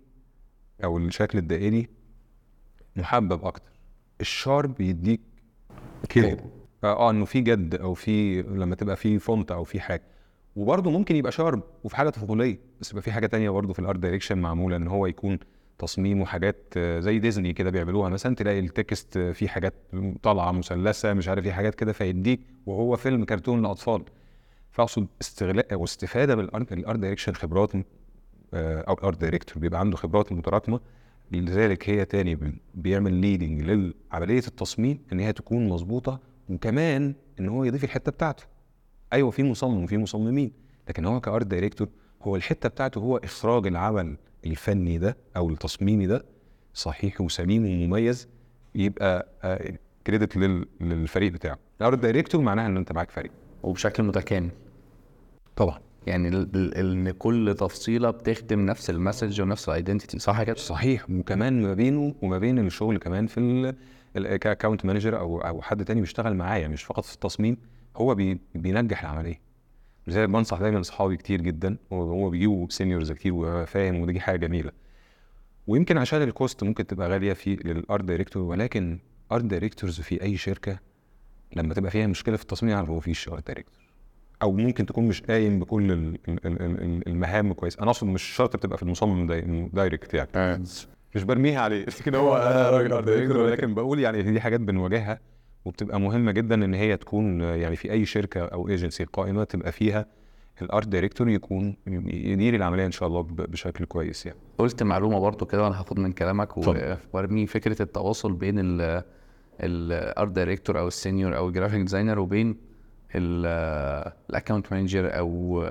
أو الشكل الدائري محبب أكتر. ال sharp يديك كده. آه إنه في جد أو في لما تبقى في font أو في حاجة. وبرضه ممكن يبقى sharp وفي حاجة طفوليه بس يبقى في حاجة تانية برضه في ال art direction معمولة إن هو يكون تصميم وحاجات آه، زي ديزني كده بيعملوها. مثلا تلاقي ال text آه، فيه حاجات طالعة مثلثة مش عارف إيه حاجات كده فيديك وهو فيلم كرتون لأطفال. فأقصد استغلال أو استفادة من ال art direction خبرات آه، أو ال art director بيبقى عنده خبرات متراكمة. لذلك هي تاني بي- بيعمل leading لعمليه التصميم إن هي تكون مظبوطة وكمان إن هو يضيف الحتة بتاعته. أيوه في مصمم وفي مصممين. لكن هو ك art director هو الحتة بتاعته هو إخراج العمل الفني ده أو التصميمي ده صحيح وسليم ومميز يبقى credit للفريق بتاعه. ال art director معناها إن أنت معاك فريق. وبشكل متكامل. طبعا. يعني إن كل تفصيلة بتخدم نفس ال message ونفس ال identity صح كده؟ صحيح. وكمان ما بينه وما بين الشغل كمان في ال account manager أو أو حد تاني بيشتغل معايا مش فقط في التصميم. هو بي بينجح العملية. زي بنصح دايما اصحابي كتير جدا وهو بيجيبوا seniors كتير وفاهم ودي حاجة جميلة. ويمكن عشان ال cost ممكن تبقى غالية في لل art director ولكن art directors في أي شركة لما تبقى فيها مشكلة في التصميم يعرف هو فيش art director أو ممكن تكون مش قايم بكل ال- ال- ال- ال- المهام كويس. أنا أقصد مش شرط بتبقى في المصمم di- direct يعني. مش برميها عليه. لكن هو أنا راجل art director ولكن بقول يعني دي حاجات بنواجهها. وبتبقى مهمة جدا إن هي تكون يعني في أي شركة أو ايجنسي قائمة تبقى فيها ال art director يكون يدير العملية إن شاء الله بشكل كويس يعني قلت معلومة برضو كده وأنا هاخد من كلامك. وارمي فكرة التواصل بين ال art director أو ال senior أو ال graphic designer وبين ال account manager أو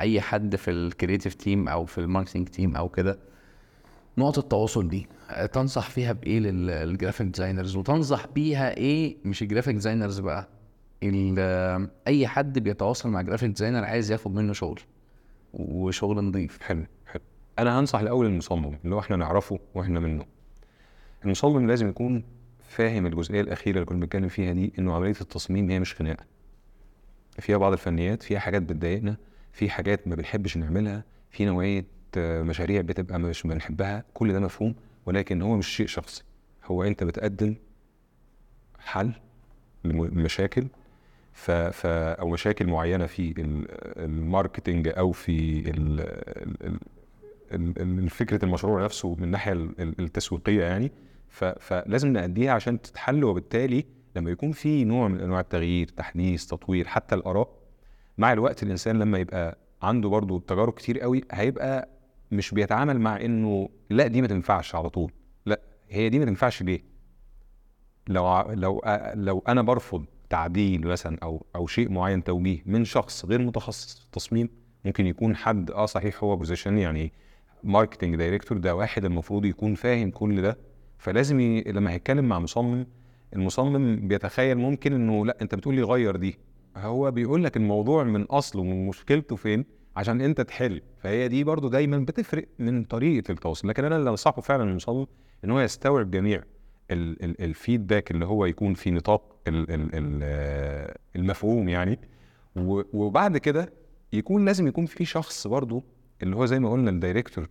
أي حد في ال creative team أو في ال marketing team أو كده نقط التواصل دي آه، تنصح فيها بإيه لل- لل graphic designers وتنصح بيها إيه مش ال graphic designers بقى؟ أي حد بيتواصل مع graphic designer عايز ياخد منه شغل وشغل نظيف حلو حلو. أنا هنصح الأول المصمم اللي هو إحنا نعرفه وإحنا منه. المصمم لازم يكون فاهم الجزئية الأخيرة اللي كنا بنتكلم فيها دي إنه عملية التصميم هي مش خناقة. فيها بعض الفنيات فيها حاجات بتضايقنا في حاجات ما بنحبش نعملها في نوعية مشاريع بتبقى مش بنحبها كل ده مفهوم ولكن هو مش شيء شخصي. هو أنت بتقدم حل لمشاكل ف... ف... أو مشاكل معينة في ال- الماركتينج أو في ال... فكرة المشروع نفسه من الناحيه ال- ال- التسويقية يعني. ف... فلازم نأديها عشان تتحل وبالتالي لما يكون في نوع من أنواع التغيير تحديث تطوير حتى الآراء مع الوقت الإنسان لما يبقى عنده برضو تجارب كتير قوي هيبقى مش بيتعامل مع إنه لا دي ما تنفعش على طول. لا هي دي ما تنفعش ليه؟ لو لو لو أنا برفض تعديل مثلا أو أو شيء معين توجيه من شخص غير متخصص في التصميم ممكن يكون حد آه صحيح هو position يعني marketing director ده واحد المفروض يكون فاهم كل ده. فلازم ي... لما هيتكلم مع مصمم المصمم بيتخيل ممكن إنه لا أنت بتقول لي غير دي. هو بيقول لك الموضوع من أصله من مشكلته فين؟ عشان انت تحل. فهي دي برضو دايما بتفرق من طريقة التواصل. لكن أنا اللي أنصحه فعلا المصمم إن هو يستوعب جميع ال- ال- ال feedback اللي هو يكون في نطاق ال- ال- ال- آه، المفهوم يعني. وبعد كده يكون لازم يكون في شخص برضو اللي هو زي ما قلنا ال director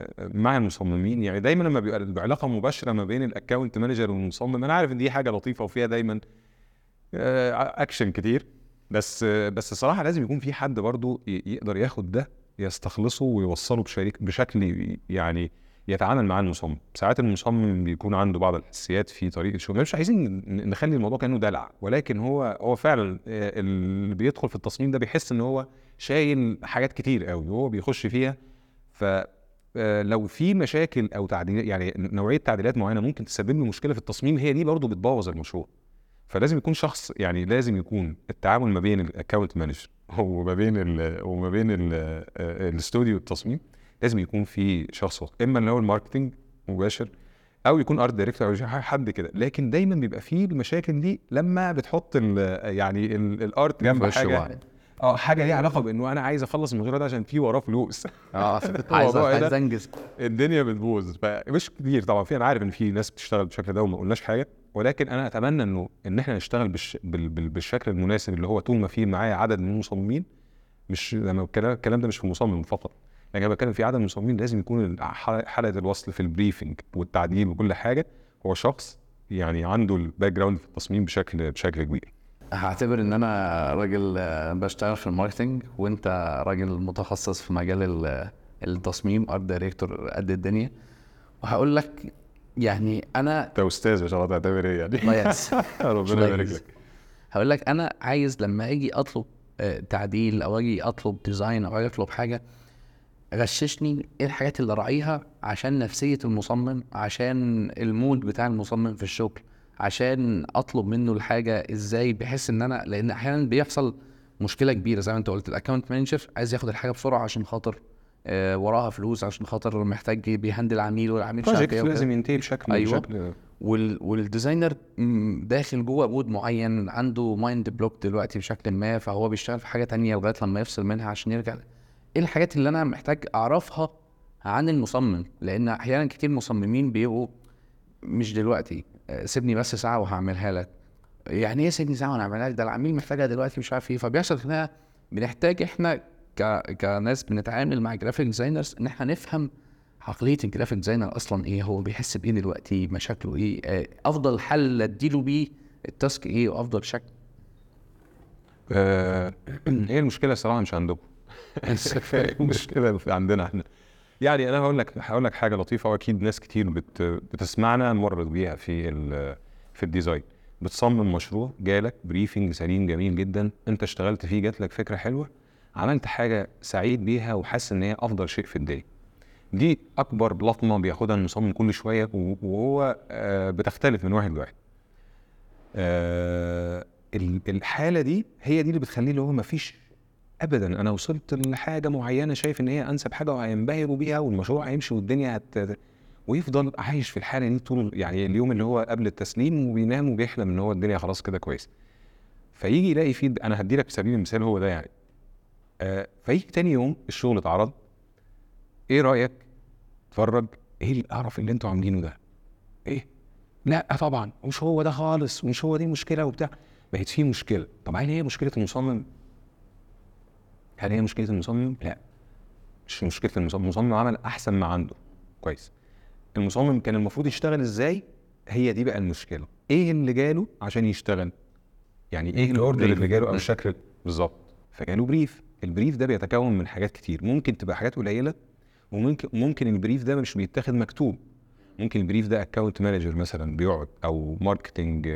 آه، مع المصممين. يعني دايما لما بيبقى بعلاقه مباشرة ما بين ال account manager والمصمم أنا عارف إن دي حاجة لطيفة وفيها دايما آه، اكشن كتير. بس بس الصراحه لازم يكون في حد برضو ي- يقدر ياخد ده يستخلصه ويوصله بشريك بشكل يعني يتعامل مع المصمم. ساعات المصمم بيكون عنده بعض الحساسيات في طريقة الشغل مش عايزين نخلي الموضوع كأنه دلع ولكن هو هو فعلا آه، اللي بيدخل في التصميم ده بيحس إن هو شايل حاجات كتير قوي وهو بيخش فيها. ف آه، لو في مشاكل أو تعديلات يعني نوعية تعديلات معينة ممكن تسبب له مشكلة في التصميم هي دي برضه بتبوظ المشروع. فلازم يكون شخص يعني لازم يكون التعامل ما بين ال account manager وما بين ال وما بين آه، الاستوديو التصميم لازم يكون في شخص واحد. إما اللي هو ال marketing مباشر أو يكون art director أو حد كده. لكن دايما بيبقى فيه المشاكل دي لما بتحط ال يعني ال- ال art جنب حاجة. آه حاجة ليها علاقة بإنه أنا عايز أخلص المشروع ده عشان فيه وراه فلوس. آه عايز الموضوع عايز أنجز. الدنيا بتبوظ. فمش كتير طبعا. في أنا عارف إن في ناس بتشتغل بالشكل ده وما قلناش حاجة. ولكن أنا أتمنى إنه إن إحنا نشتغل بالش... بال... بال... بالشكل المناسب اللي هو طول ما في معايا عدد من المصممين مش لما الكلام الكلام ده مش في المصمم فقط. لكن أنا بتكلم في عدد من المصممين لازم يكون حلقة الوصل في ال briefing والتعديل وكل حاجة. هو شخص يعني عنده ال background في التصميم بشكل بشكل كبير. هعتبر إن أنا راجل آه، بشتغل في ال marketing وأنت راجل متخصص في مجال ال- التصميم art director قد الدنيا. وهقول لك يعني أنا أنت أستاذ ما شاء الله تعتبر إيه يعني؟ الله يس ربنا يبارك لك. هقول لك أنا عايز لما أجي أطلب آه، تعديل أو أجي أطلب design أو أجي أطلب حاجة غششني إيه الحاجات اللي راعيها عشان نفسية المصمم عشان المود بتاع المصمم في الشغل عشان أطلب منه الحاجة إزاي بحيث إن أنا لأن أحيانا بيحصل مشكلة كبيرة زي ما أنت قلت ال account manager عايز ياخد الحاجة بسرعة عشان خاطر آه، وراها فلوس عشان خاطر محتاج بي handle عميل والعميل project. لازم ينتهي بشكل أيوة. بشكل وال وال designer داخل جوه mood معين عنده mind block دلوقتي بشكل ما فهو بيشتغل في حاجة تانية لغاية لما يفصل منها عشان يرجع. إيه الحاجات اللي أنا محتاج أعرفها عن المصمم؟ لأن أحيانا كتير مصممين بيبقوا مش دلوقتي آه، سيبني بس ساعة وهعملها لك. يعني إيه سيبني ساعة وأنا اعملها لك؟ ده العميل محتاجها دلوقتي مش عارف إيه فبيحصل خناقة. بنحتاج إحنا ك... كناس بنتعامل مع graphic designers إن إحنا نفهم عقلية ال graphic designer أصلا إيه هو بيحس بإيه دلوقتي مشاكله إيه آه، أفضل حل أديله بيه ال task إيه وأفضل شكل؟ آه، هي المشكلة الصراحة؟ مش عندكم. المشكلة عندنا إحنا. يعني أنا هقول لك هقول لك حاجة لطيفة وأكيد ناس كتير بت بتسمعنا مرت بيها في ال- في ال design بتصمم مشروع جالك briefing سليم جميل جدا أنت اشتغلت فيه جات لك فكرة حلوة عملت حاجة سعيد بيها وحاسس إن هي أفضل شيء في الدنيا. دي أكبر لطمة بياخدها المصمم كل شوية وهو آه، بتختلف من واحد لواحد. آه، ال- الحالة دي هي دي اللي بتخليه اللي هو مفيش ابدا. أنا وصلت لحاجة معينة شايف إن هي أنسب حاجة وهينبهروا بيها والمشروع هيمشي والدنيا هت ويفضل عايش في الحالة دي طول يعني اليوم اللي هو قبل التسليم وبينام وبيحلم إن هو الدنيا خلاص كده كويس. فيجي يلاقي فيه أنا هدي لك سبيل المثال هو ده يعني. آه فيجي تاني يوم الشغل اتعرض. إيه رأيك اتفرج إيه اللي اعرف اللي أنتوا عاملينه ده؟ إيه؟ لا طبعا مش هو ده خالص ومش هو دي مشكلة وبتاع. بقت في مشكلة. طب هل هي مشكلة المصمم؟ هل هي مشكلة المصمم؟ لا. مش مشكلة المصمم. المصمم عمل أحسن ما عنده. كويس. المصمم كان المفروض يشتغل إزاي؟ هي دي بقى المشكلة. إيه اللي جاله عشان يشتغل؟ يعني إيه ال order اللي جاله أو الشكل. بالظبط. فجاله brief ال brief ده بيتكون من حاجات كتير. ممكن تبقى حاجات قليلة وممكن ممكن البريف ده مش بيتاخد مكتوب. ممكن البريف ده account manager مثلا بيقعد أو marketing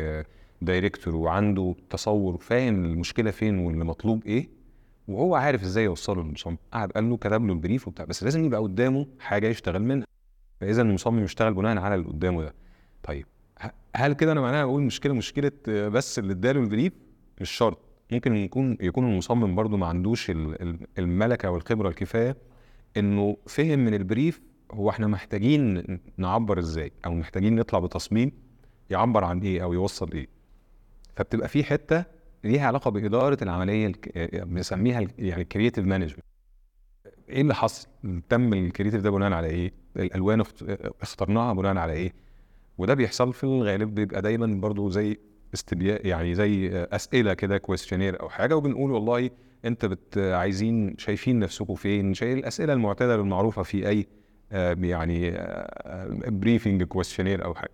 director وعنده تصور فاهم المشكلة فين واللي مطلوب إيه وهو عارف إزاي يوصله للمصمم. قعد قال له كتب له ال brief وبتاع بس لازم يبقى قدامه حاجة يشتغل منها. فإذا المصمم يشتغل بناء على اللي قدامه ده. طيب هل كده أنا معناها أقول مشكلة مشكلة آه، بس اللي اداله ال brief؟ مش شرط. ممكن يكون يكون المصمم برضو ما عندوش ال- ال- الملكة والخبرة الكفاية إنه فهم من ال brief هو إحنا محتاجين نعبر إزاي أو محتاجين نطلع بتصميم يعبر عن إيه أو يوصل إيه. فبتبقى في حتة ليها علاقة بإدارة العملية بنسميها يعني ال creative management إيه اللي حصل؟ تم ال creative ده بناء على إيه؟ الألوان اخت- اخترناها بناء على إيه؟ وده بيحصل في الغالب بيبقى دايما برضو زي استبيان يعني زي أسئلة كده questionnaire أو حاجة وبنقول والله أنت بت عايزين شايفين نفسكم فين؟ شايف الأسئلة المعتادة المعروفه في أي آه، يعني briefing questionnaire أو حاجة.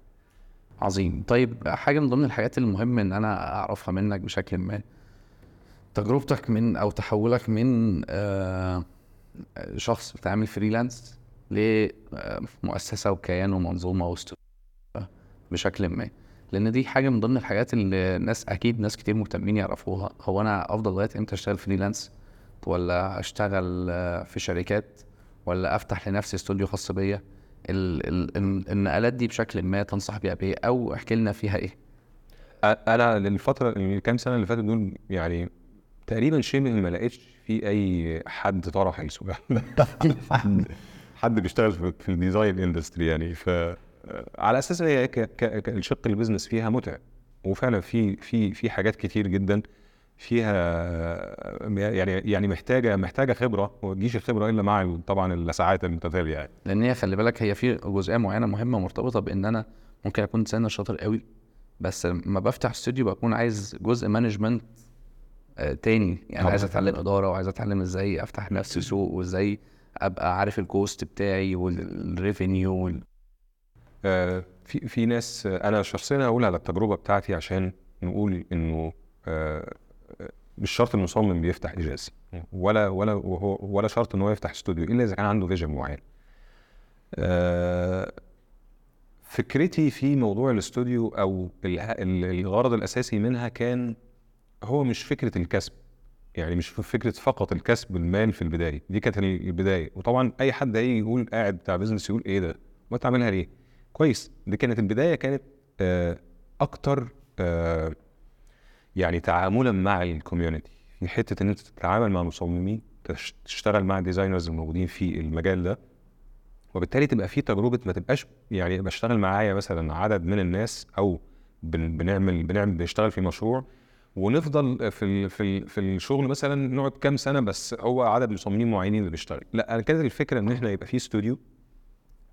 عظيم. طيب حاجة من ضمن الحاجات المهم إن أنا أعرفها منك بشكل ما تجربتك من أو تحولك من آه، شخص بتعمل freelance لمؤسسه وكيان ومنظومة واستوديو بشكل ما. لأن دي حاجة من ضمن الحاجات اللي ناس أكيد ناس كتير مهتمين يعرفوها. هو أنا أفضل لغايه إمتى أشتغل freelance؟ ولا أشتغل في شركات؟ ولا أفتح لنفسي استوديو خاص بيا؟ ال- ال- ال- النقلات دي بشكل ما تنصح بيها بإيه؟ أو احكي لنا فيها إيه؟ أنا للفترة الكام سنة اللي فاتت دول يعني تقريبا شبه ما لقيتش في أي حد طرح السؤال حد حد بيشتغل في, في ال design industry يعني. ف على أساس هي ك- ك- الشق ال business فيها متعب. وفعلا في في في حاجات كتير جدا فيها يعني يعني محتاجة محتاجة خبرة وما تجيش الخبرة إلا مع طبعا اللسعات المتتالية يعني. لأن هي خلي بالك هي في جزئية معينة مهمة مرتبطة بإن أنا ممكن أكون designer شاطر قوي بس لما بفتح استوديو بكون عايز جزء management آه، تاني. يعني طبعاً. عايز أتعلم إدارة وعايز أتعلم إزاي أفتح لنفسي سوق وإزاي أبقى عارف ال cost بتاعي وال revenue وال... آه، في في ناس آه، أنا شخصيا هقول على التجربة بتاعتي عشان نقول إنه آه، آه، مش شرط المصمم بيفتح اجازي ولا ولا وهو ولا شرط ان هو يفتح استوديو إلا إذا كان عنده vision معين. آه، فكرتي في موضوع الاستوديو أو ال- ال- الغرض الأساسي منها كان هو مش فكرة الكسب يعني مش فكرة فقط الكسب المال في البداية دي كانت البداية. وطبعا أي حد هيجي يقول قاعد بتاع business يقول إيه ده؟ ما تعملها ليه؟ كويس. دي كانت البداية كانت آه، أكتر آه، يعني تعاملا مع ال community في حتة إن أنت تتعامل مع مصممين تش- تشتغل مع designers الموجودين في المجال ده وبالتالي تبقى في تجربة ما تبقاش يعني بشتغل معايا مثلا عدد من الناس أو بن بنعمل بنعمل بنشتغل في مشروع ونفضل في ال في ال في الشغل مثلا نقعد كام سنة بس هو عدد مصممين معينين اللي بيشتغل. لا أنا كانت الفكرة إن إحنا يبقى في استوديو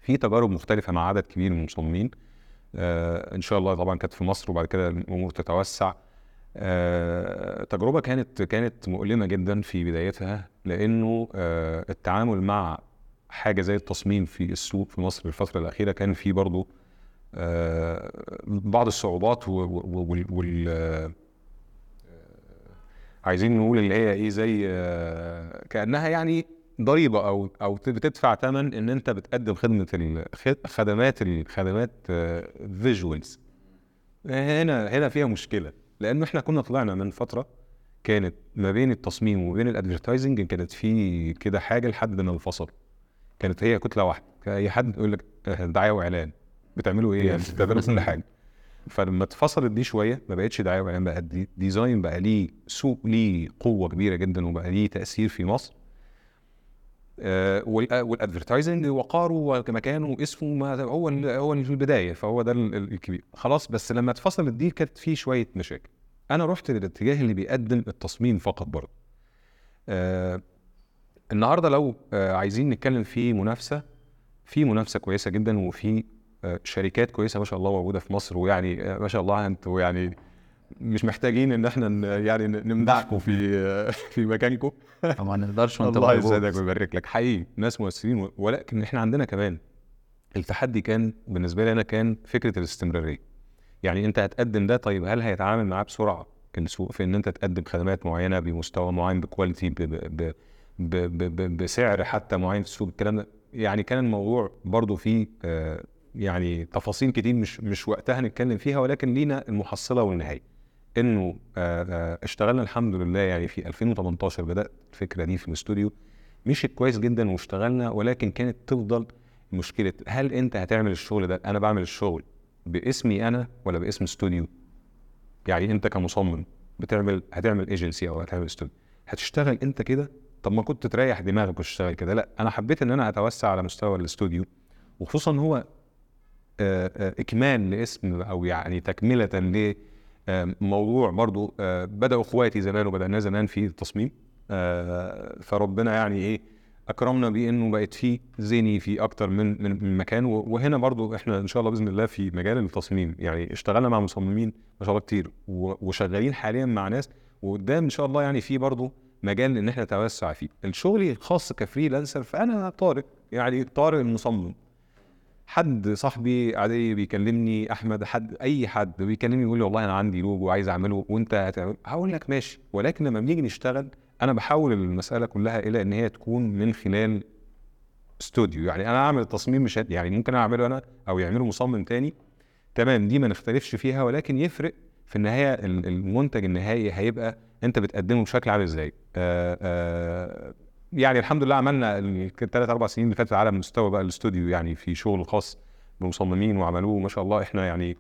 في تجارب مختلفة مع عدد كبير من المصممين. آه إن شاء الله طبعا كانت في مصر وبعد كده الأمور تتوسع. آه تجربة كانت كانت مؤلمة جدا في بدايتها لأنه آه التعامل مع حاجة زي التصميم في السوق في مصر الفترة الأخيرة كان في برضه آه بعض الصعوبات وال- آه، عايزين نقول اللي هي إيه زي آه، كأنها يعني ضريبة أو أو بتدفع ثمن إن أنت بتقدم خدمة خدمات الخدمات visuals هنا هنا فيها مشكلة لأنه إحنا كنا طلعنا من فترة كانت ما بين التصميم وما بين ال advertising كانت في كده حاجة لحد ما انفصل كانت هي كتلة واحدة أي حد يقول لك آه، دعاية وإعلان. بتعملوا إيه؟ يعني بتعملوا كل حاجة. فلما اتفصلت دي شوية ما بقتش دعاية وإعلان بقى دي design بقى ليه سوق ليه قوة كبيرة جدا وبقى ليه تأثير في مصر. آه، وال advertising وقاره ومكانه واسمه هو هو في البداية فهو ده ال- ال- الكبير. خلاص بس لما اتفصلت دي كانت في شوية مشاكل. أنا رحت للاتجاه اللي بيقدم التصميم فقط برضه. آه النهارده لو آه عايزين نتكلم في منافسة في منافسة كويسة جدا وفي آه شركات كويسة ما شاء الله موجودة في مصر ويعني آه ما شاء الله أنتوا يعني مش محتاجين إن إحنا يعني نمدحكم في في مكانكم ما نقدرش وأنت الله. يسعدك ويبارك لك. حقيقي ناس مؤثرين ولكن إحنا عندنا كمان التحدي كان بالنسبة لي أنا كان فكرة الاستمرارية. يعني أنت هتقدم ده طيب هل هيتعامل معاه بسرعة؟ السوق في إن أنت تقدم خدمات معينة بمستوى معين بكواليتي ب ب ب ب ب ب بسعر حتى معين في السوق الكلام ده. يعني كان الموضوع برضو فيه آه يعني تفاصيل كتير مش مش وقتها نتكلم فيها ولكن لينا المحصلة والنهاية. إنه آه آه اشتغلنا الحمد لله يعني في 2018 بدأت الفكرة دي في الاستوديو مشيت كويس جدا واشتغلنا ولكن كانت تفضل مشكلة هل أنت هتعمل الشغل ده؟ أنا بعمل الشغل باسمي أنا ولا باسم استوديو؟ يعني أنت كمصمم بتعمل هتعمل ايجنسي أو هتعمل استوديو هتشتغل أنت كده؟ طب ما كنت تريح دماغك وتشتغل كده. لا أنا حبيت إن أنا أتوسع على مستوى الاستوديو وخصوصا هو آه، إكمال لاسم أو يعني تكملة لموضوع برضو آه، بدأوا إخواتي زمان وبدانا زمان في التصميم. آه، فربنا يعني إيه أكرمنا بإنه بقت في زيني في أكتر من من مكان. وهنا برضو إحنا إن شاء الله بإذن الله في مجال التصميم. يعني اشتغلنا مع مصممين ما شاء الله كتير وشغالين حاليا مع ناس. وقدام إن شاء الله يعني في برضو مجال إن إحنا نتوسع فيه. الشغل الخاص كفريلانسر فأنا طارق يعني طارق المصمم. حد صاحبي عادي بيكلمني أحمد حد أي حد بيكلمني يقول لي والله أنا عندي لوجو عايز أعمله وأنت هتعمل هقول لك ماشي. ولكن لما بنيجي نشتغل أنا بحول المسألة كلها إلى إن هي تكون من خلال استوديو. يعني أنا أعمل التصميم مش يعني ممكن أعمله أنا أو يعمله مصمم تاني. تمام دي ما نختلفش فيها ولكن يفرق في النهايه ال- المنتج النهائي هيبقى أنت بتقدمه بشكل عامل إزاي. آه آه يعني الحمد لله عملنا الثلاث أربع سنين اللي فاتت على مستوى بقى الاستوديو يعني في شغل خاص بمصممين وعملوه ما شاء الله. إحنا يعني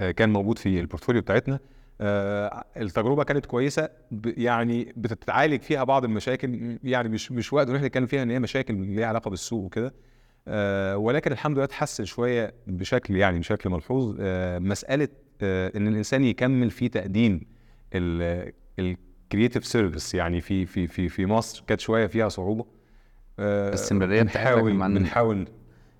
آه، كان موجود في البورتفوليو بتاعتنا. آه، التجربة كانت كويسة. يعني بتتعالج فيها بعض المشاكل يعني مش مش وقت ان إحنا نتكلم فيها إن هي مشاكل ليها علاقة بالسوق وكده. آه، ولكن الحمد لله اتحسن شوية بشكل يعني بشكل ملحوظ. مسألة إن الإنسان يكمل في تقديم ال creative service يعني في في في في مصر كانت شوية فيها صعوبة. آه، الاستمرارية بتاعتها بنحاول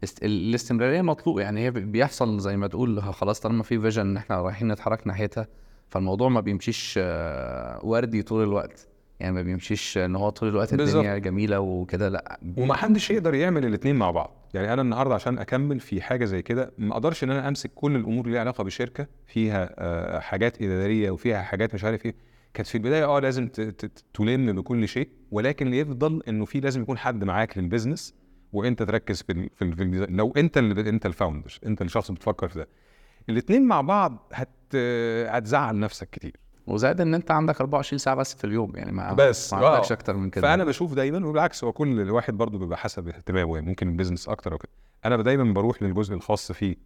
است... الاستمرارية مطلوب. يعني هي بيحصل زي ما تقول خلاص طالما في vision إن إحنا رايحين نتحرك ناحيتها فالموضوع ما بيمشيش آه، وردي طول الوقت. يعني ما بيمشيش إن هو طول الوقت بالظبط. الدنيا جميلة وكده لأ. وما حدش يقدر يعمل الاثنين مع بعض. يعني أنا النهارده عشان أكمل في حاجة زي كده ما أقدرش إن أنا أمسك كل الأمور اللي ليها علاقة بشركه فيها آه، حاجات إدارية وفيها حاجات مش عارف إيه. كانت في البداية آه لازم تلم بكل شيء ولكن اللي يفضل إنه في لازم يكون حد معاك لل business وأنت تركز في ال- في, ال- في. لو أنت اللي أنت ال founder أنت الشخص اللي بتفكر في ده الاثنين مع بعض هت هتزعل نفسك كتير وزائد إن أنت عندك 24 ساعة بس في اليوم يعني ما بس، ما آه. عندكش أكتر من كده فأنا بشوف دايما وبالعكس هو كل واحد برضه بيبقى حسب اهتمامه يعني ممكن ال business أكتر أو كده أنا دايما بروح للجزء الخاص فيه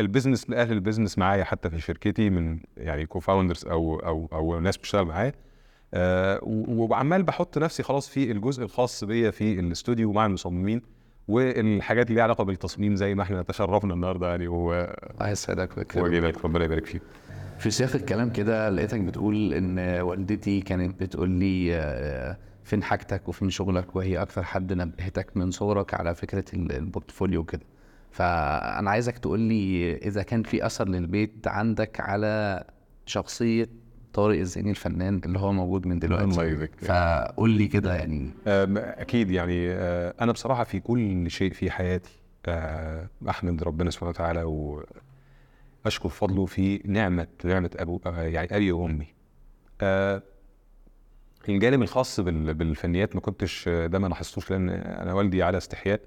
ال business لاهل ال business معايا حتى في شركتي من يعني co-founders أو أو أو ناس بتشتغل معايا. آه وعمال بحط نفسي خلاص في الجزء الخاص بيا في الاستوديو مع المصممين والحاجات اللي ليها علاقة بالتصميم زي ما إحنا تشرفنا النهارده يعني و... الله يسعدك ربنا يبارك فيك. في سياق الكلام كده لقيتك بتقول إن والدتي كانت بتقول لي آه، فين حاجتك وفين شغلك وهي أكثر حد نبهتك من صغرك على فكرة ال- البورتفوليو كده. فأنا عايزك تقول لي إذا كان في أثر للبيت عندك على شخصية طارق الزيني الفنان اللي هو موجود من دلوقتي. الله يبارك. فقول لي كده يعني. أكيد يعني أه، أنا بصراحة في كل شيء في حياتي أه، أحمد ربنا سبحانه وتعالى وأشكر فضله في نعمة نعمة أبو أه، يعني أبي وأمي. الجانب الخاص بال- بالفنيات ما كنتش ده ما لاحظتوش لأن أنا والدي على استحياء.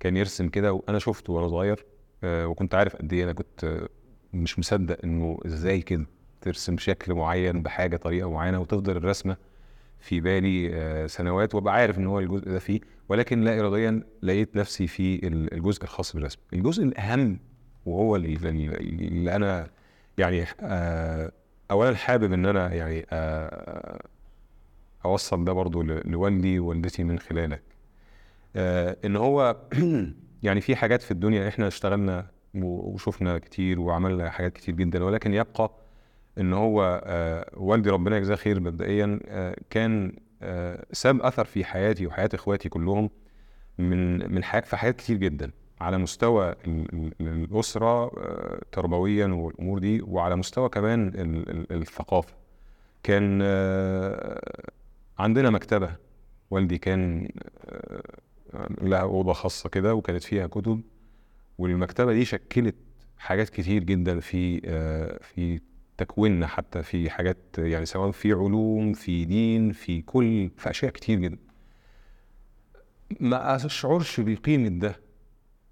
كان يرسم كده وأنا شفته وأنا صغير أه، وكنت عارف قد إيه أنا كنت أه، مش مصدق إنه إزاي كده ترسم شكل معين بحاجة طريقة معينة وتفضل الرسمة في بالي آه، سنوات وأبقى عارف إن هو الجزء ده فيه. ولكن لا اراديا لقيت نفسي في ال- الجزء الخاص بالرسم. الجزء الأهم وهو اللي, اللي أنا يعني آه، اولا حابب إن أنا يعني آه، أوصل ده برضو لوالدي ووالدتي من خلالك آه، إن هو يعني في حاجات في الدنيا إحنا اشتغلنا وشفنا كتير وعملنا حاجات كتير جدا ولكن يبقى إن هو آه، والدي ربنا يجزاه خير مبدئيا آه، كان آه، ساب أثر في حياتي وحياة إخواتي كلهم من من حي... في حاجات كتير جدا على مستوى ال- ال- الأسرة آه، تربويا والأمور دي وعلى مستوى كمان ال- ال- الثقافة. كان آه، عندنا مكتبة والدي كان آه، لها اوضه خاصة كده وكانت فيها كتب والمكتبة دي شكلت حاجات كتير جدا في آه، في تكويننا حتى في حاجات يعني سواء في علوم في دين في كل في أشياء كتير جدا. ما أشعرش بقيمة ده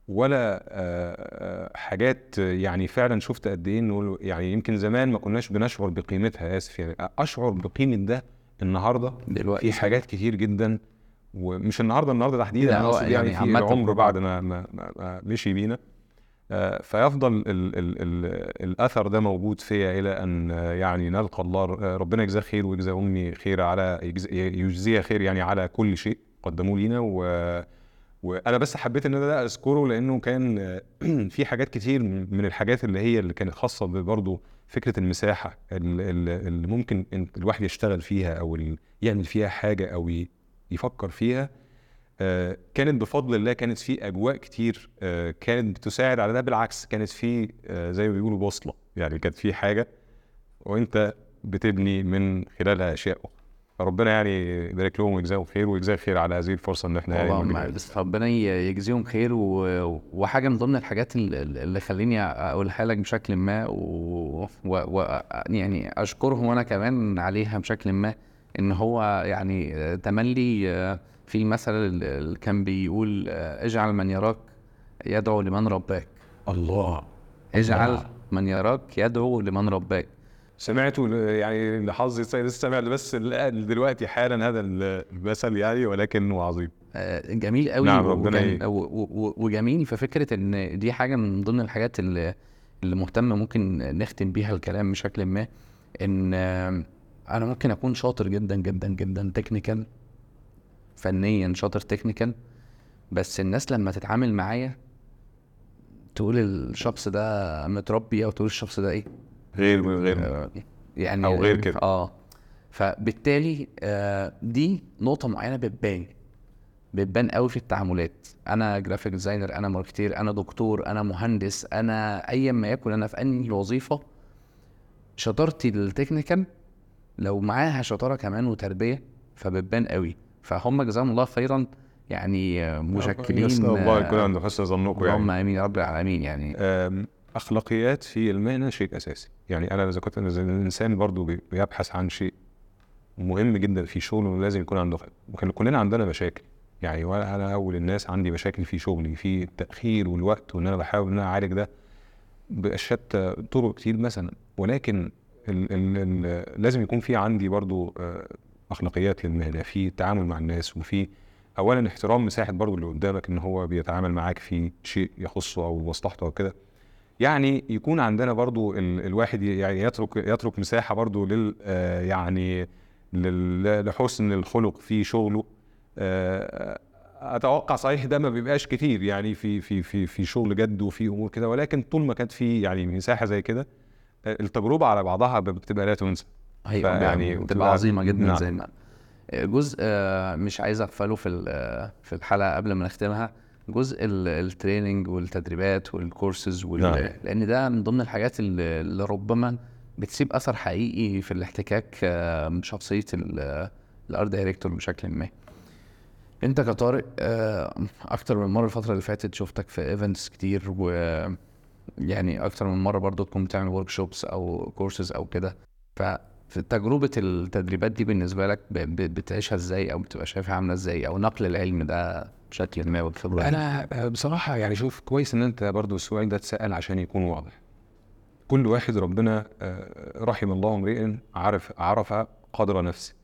ولا آه، حاجات يعني فعلا شفت قد إيه يعني يمكن زمان ما كناش بنشعر بقيمتها آسف يعني أشعر بقيمة ده النهارده دلوقتي. في حاجات كتير جدا ومش النهارده النهارده تحديدا أقصد يعني, يعني في طبعاً. بعد ما ما, ما, مشي بينا آه، فيفضل ال ال ال الأثر ده موجود فيا إلى أن آه، يعني نلقى الله آه، ربنا يجزاه خير ويجزى أمي خير على يجز- يجزيها خير يعني على كل شيء قدموه لينا و وأنا بس حبيت إن أنا ده أذكره لأنه كان في حاجات كتير من الحاجات اللي هي اللي كانت خاصة برضه فكرة المساحة ال- ال- اللي ممكن الواحد يشتغل فيها أو يعمل فيها حاجة أو يفكر فيها. آه، كانت بفضل الله كانت في أجواء كتير آه، كانت بتساعد على ده. بالعكس كانت في آه، زي ما بيقولوا بوصلة. يعني كانت في حاجة وأنت بتبني من خلالها أشياء أخرى. فربنا يعني يبارك لهم ويجزاهم خير ويجزاه خير على هذه الفرصة إن إحنا يعني ربنا يجزيهم خير و... وحاجة من ضمن الحاجات ال- ال- اللي خليني أقولها لك بشكل ما و... و... و... يعني أشكرهم أنا كمان عليها بشكل ما. إن هو يعني تملي آه، في مثل ال- اللي كان بيقول آه، اجعل من يراك يدعو لمن رباك. الله. اجعل من يراك يدعو لمن رباك. سمعته يعني لحظي لسه سامع بس دلوقتي حالا هذا المثل يعني ولكنه عظيم. آه، جميل قوي نعم، ربنا وجميل. في فكره إن دي حاجة من ضمن الحاجات اللي اللي مهتم ممكن نختم بيها الكلام بشكل ما إن آه، أنا ممكن أكون شاطر جدا جدا جدا technical فنيا شاطر technical بس الناس لما تتعامل معايا تقول الشخص ده متربي أو تقول الشخص ده إيه؟ غير غير. آه، يعني أو غير كده. آه. فبالتالي آه دي نقطة معينة بتبان بتبان قوي في التعاملات. أنا graphic designer أنا marketer أنا دكتور أنا مهندس أنا ايا ما يكن أنا في أنهي وظيفة شطارتي ال technical لو معاها شطارة كمان وتربية فبتبان قوي. فهم جزاهم الله خيرا. يعني مشكلين الله يكون آه، عند حسن ظنكم اللهم يعني. آمين يا رب العالمين يعني. أخلاقيات في المهنة شيء أساسي. يعني أنا إذا كنت الإنسان برضو بي- بيبحث عن شيء مهم جدا في شغله لازم يكون عنده وكان كلنا عندنا مشاكل. يعني وأنا أنا أول الناس عندي مشاكل في شغلي في التأخير والوقت وإن أنا بحاول إن أنا أعالج ده بشتى طرق كتير مثلا. ولكن ال ال ال لازم يكون في عندي برضو آه، أخلاقيات للمهنة في التعامل مع الناس وفي اولا احترام مساحة برضو اللي قدامك إن هو بيتعامل معاك في شيء يخصه أو مصلحته أو كده. يعني يكون عندنا برضو ال الواحد يعني يترك يترك مساحة برضو لل آه، يعني لحسن الخلق في شغله. آه، أتوقع صحيح ده ما بيبقاش كتير يعني في في في في شغل جد وفي أمور كده ولكن طول ما كانت في يعني مساحة زي كده التجربة على بعضها بتبقى لا تنسى أيوه يعني بتبقى عظيمة جدا نعم. زي ما جزء آه، مش عايز اغفله في آه، في الحلقة قبل ما نختمها جزء ال training والتدريبات والكورسز وال... نعم. لأن ده من ضمن الحاجات اللي ربما بتسيب أثر حقيقي في الاحتكاك بشخصية ال art director بشكل ما أنت كطارق آه، أكتر من مرة الفترة اللي فاتت شفتك في events كتير و يعني أكتر من مرة برضو تكون بتعمل workshops أو كورسز أو كده. ففي تجربة التدريبات دي بالنسبة لك بتعيشها إزاي أو بتبقى شايفها عاملة إزاي أو نقل العلم ده بشكل ما والخبره أنا بصراحة يعني شوف كويس إن أنت برضو السؤال ده اتسأل عشان يكون واضح. كل واحد ربنا آه، رحم الله امرئ عرف عرف قدر نفسه.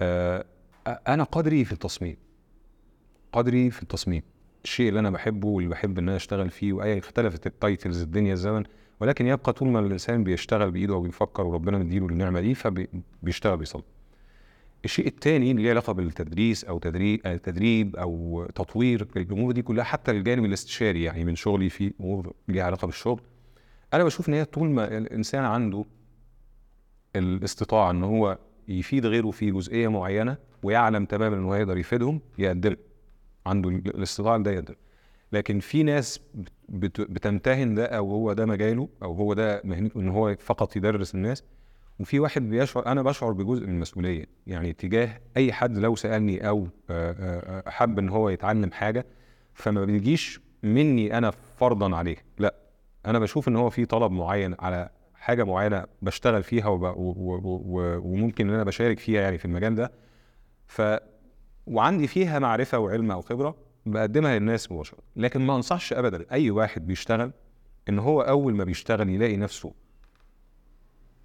آه، أنا قدري في التصميم. قدري في التصميم. الشيء اللي أنا بحبه واللي بحب إن أنا أشتغل فيه واي اختلفت ال titles الدنيا الزمن. ولكن يبقى طول ما الإنسان بيشتغل بإيده وبيفكر وربنا مديله النعمة دي فبيشتغل بيصلي. الشيء الثاني اللي له علاقة بالتدريس أو تدريب تدريب أو تطوير الأمور دي كلها حتى الجانب الاستشاري يعني من شغلي في أمور ليها علاقة بالشغل أنا بشوف إن هي طول ما الإنسان عنده الاستطاعة إن هو يفيد غيره في جزئية معينة ويعلم تماما إن هو يقدر يفيدهم يقدم عنده الاستطاعة ده يقدر. لكن في ناس بتمتهن ده أو هو ده مجاله أو هو ده مهنته إن هو فقط يدرس الناس. وفي واحد بيشعر أنا بشعر بجزء من المسؤولية. يعني تجاه أي حد لو سألني أو حب إن هو يتعلم حاجة فما بيجيش مني أنا فرضا عليه. لأ أنا بشوف إن هو في طلب معين على حاجة معينة بشتغل فيها وب... و... و... وممكن إن أنا بشارك فيها يعني في المجال ده. ف وعندي فيها معرفة وعلم أو خبرة بقدمها للناس مباشرة. لكن ما أنصحش ابدا أي واحد بيشتغل إن هو أول ما بيشتغل يلاقي نفسه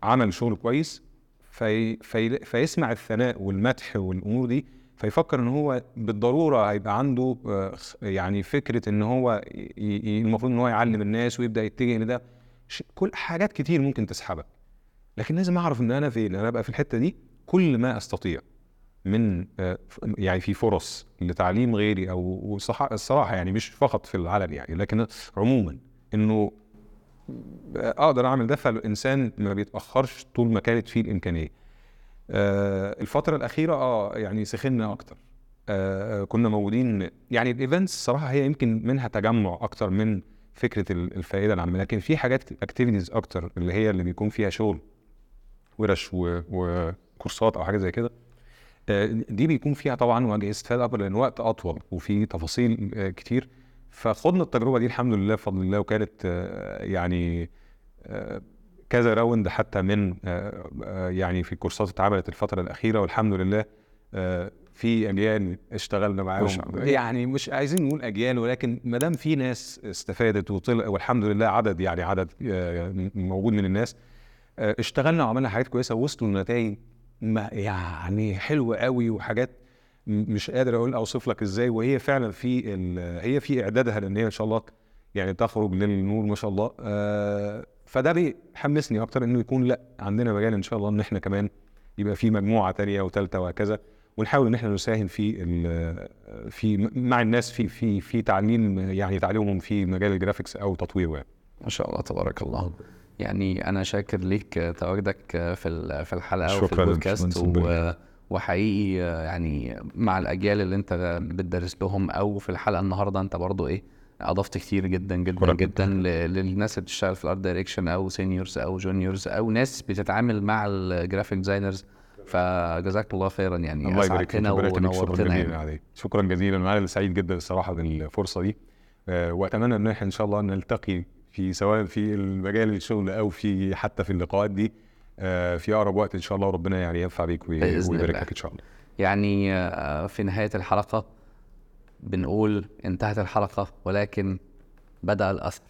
عمل شغل كويس في... في... فيسمع الثناء والمدح والأمور دي فيفكر إن هو بالضرورة هيبقى عنده آه، يعني فكرة إن هو المفروض إن هو يعلم الناس ويبدأ يتجه لده. كل حاجات كتير ممكن تسحبك. لكن لازم أعرف إن أنا فين أنا ابقى في الحتة دي كل ما أستطيع. من آه، يعني في فرص لتعليم غيري أو الصراحة يعني مش فقط في العلن يعني لكن عموما إنه أقدر أعمل ده فالإنسان ما بيتأخرش طول ما كانت فيه الإمكانية. آه، الفترة الأخيرة آه يعني سخنا أكتر. آه كنا موجودين يعني الإيفنتس الصراحه هي يمكن منها تجمع أكتر من فكرة الفائدة العامة لكن في حاجات activities أكتر اللي هي اللي بيكون فيها شغل ورش وكورسات أو حاجة زي كده. آه، دي بيكون فيها طبعا وجه استفادة أكبر لأن وقت أطول وفي تفاصيل آه، كتير. فخدنا التجربة دي الحمد لله بفضل الله وكانت آه، يعني كذا round حتى من يعني في كورسات اتعملت الفترة الأخيرة والحمد لله في أجيال اشتغلنا معاهم. يعني مش عايزين نقول أجيال ولكن ما دام في ناس استفادت وطلع والحمد لله عدد يعني عدد موجود من الناس اشتغلنا وعملنا حاجات كويسة ووصلوا لنتائج يعني حلوة قوي وحاجات مش قادر أقول أوصف لك إزاي وهي فعلا في هي في إعدادها لأن هي إن شاء الله يعني تخرج للنور ما شاء الله آه فده بيحمسني أكتر إنه يكون لأ عندنا مجال إن شاء الله إن إحنا كمان يبقى في مجموعة ثانية وثالثه وهكذا ونحاول إن إحنا نساهم في في مع الناس في في في تعليم يعني تعليمهم في مجال ال graphics أو تطويره يعني. ما شاء الله تبارك الله يعني أنا شاكر ليك تواجدك في في الحلقة وفي البودكاست. و... وحقيقي يعني مع الأجيال اللي أنت بتدرس لهم أو في الحلقة النهارده أنت برضو إيه أضفت كتير جدا جدا جدا للناس اللي بتشتغل في ال art direction أو seniors أو juniors أو ناس بتتعامل مع ال graphic designers فجزاك الله خيرا يعني الله يبارك ونورتنا يعني. شكرا جزيلا. أنا سعيد جدا الصراحة بالفرصة دي. آه، وأتمنى إن إحنا إن شاء الله نلتقي في سواء في المجال الشغل أو في حتى في اللقاءات دي آه، في أقرب وقت إن شاء الله وربنا يعني ينفع بيك ويبارك لك إن شاء الله. يعني آه، في نهاية الحلقة بنقول انتهت الحلقة ولكن بدأ الأثر.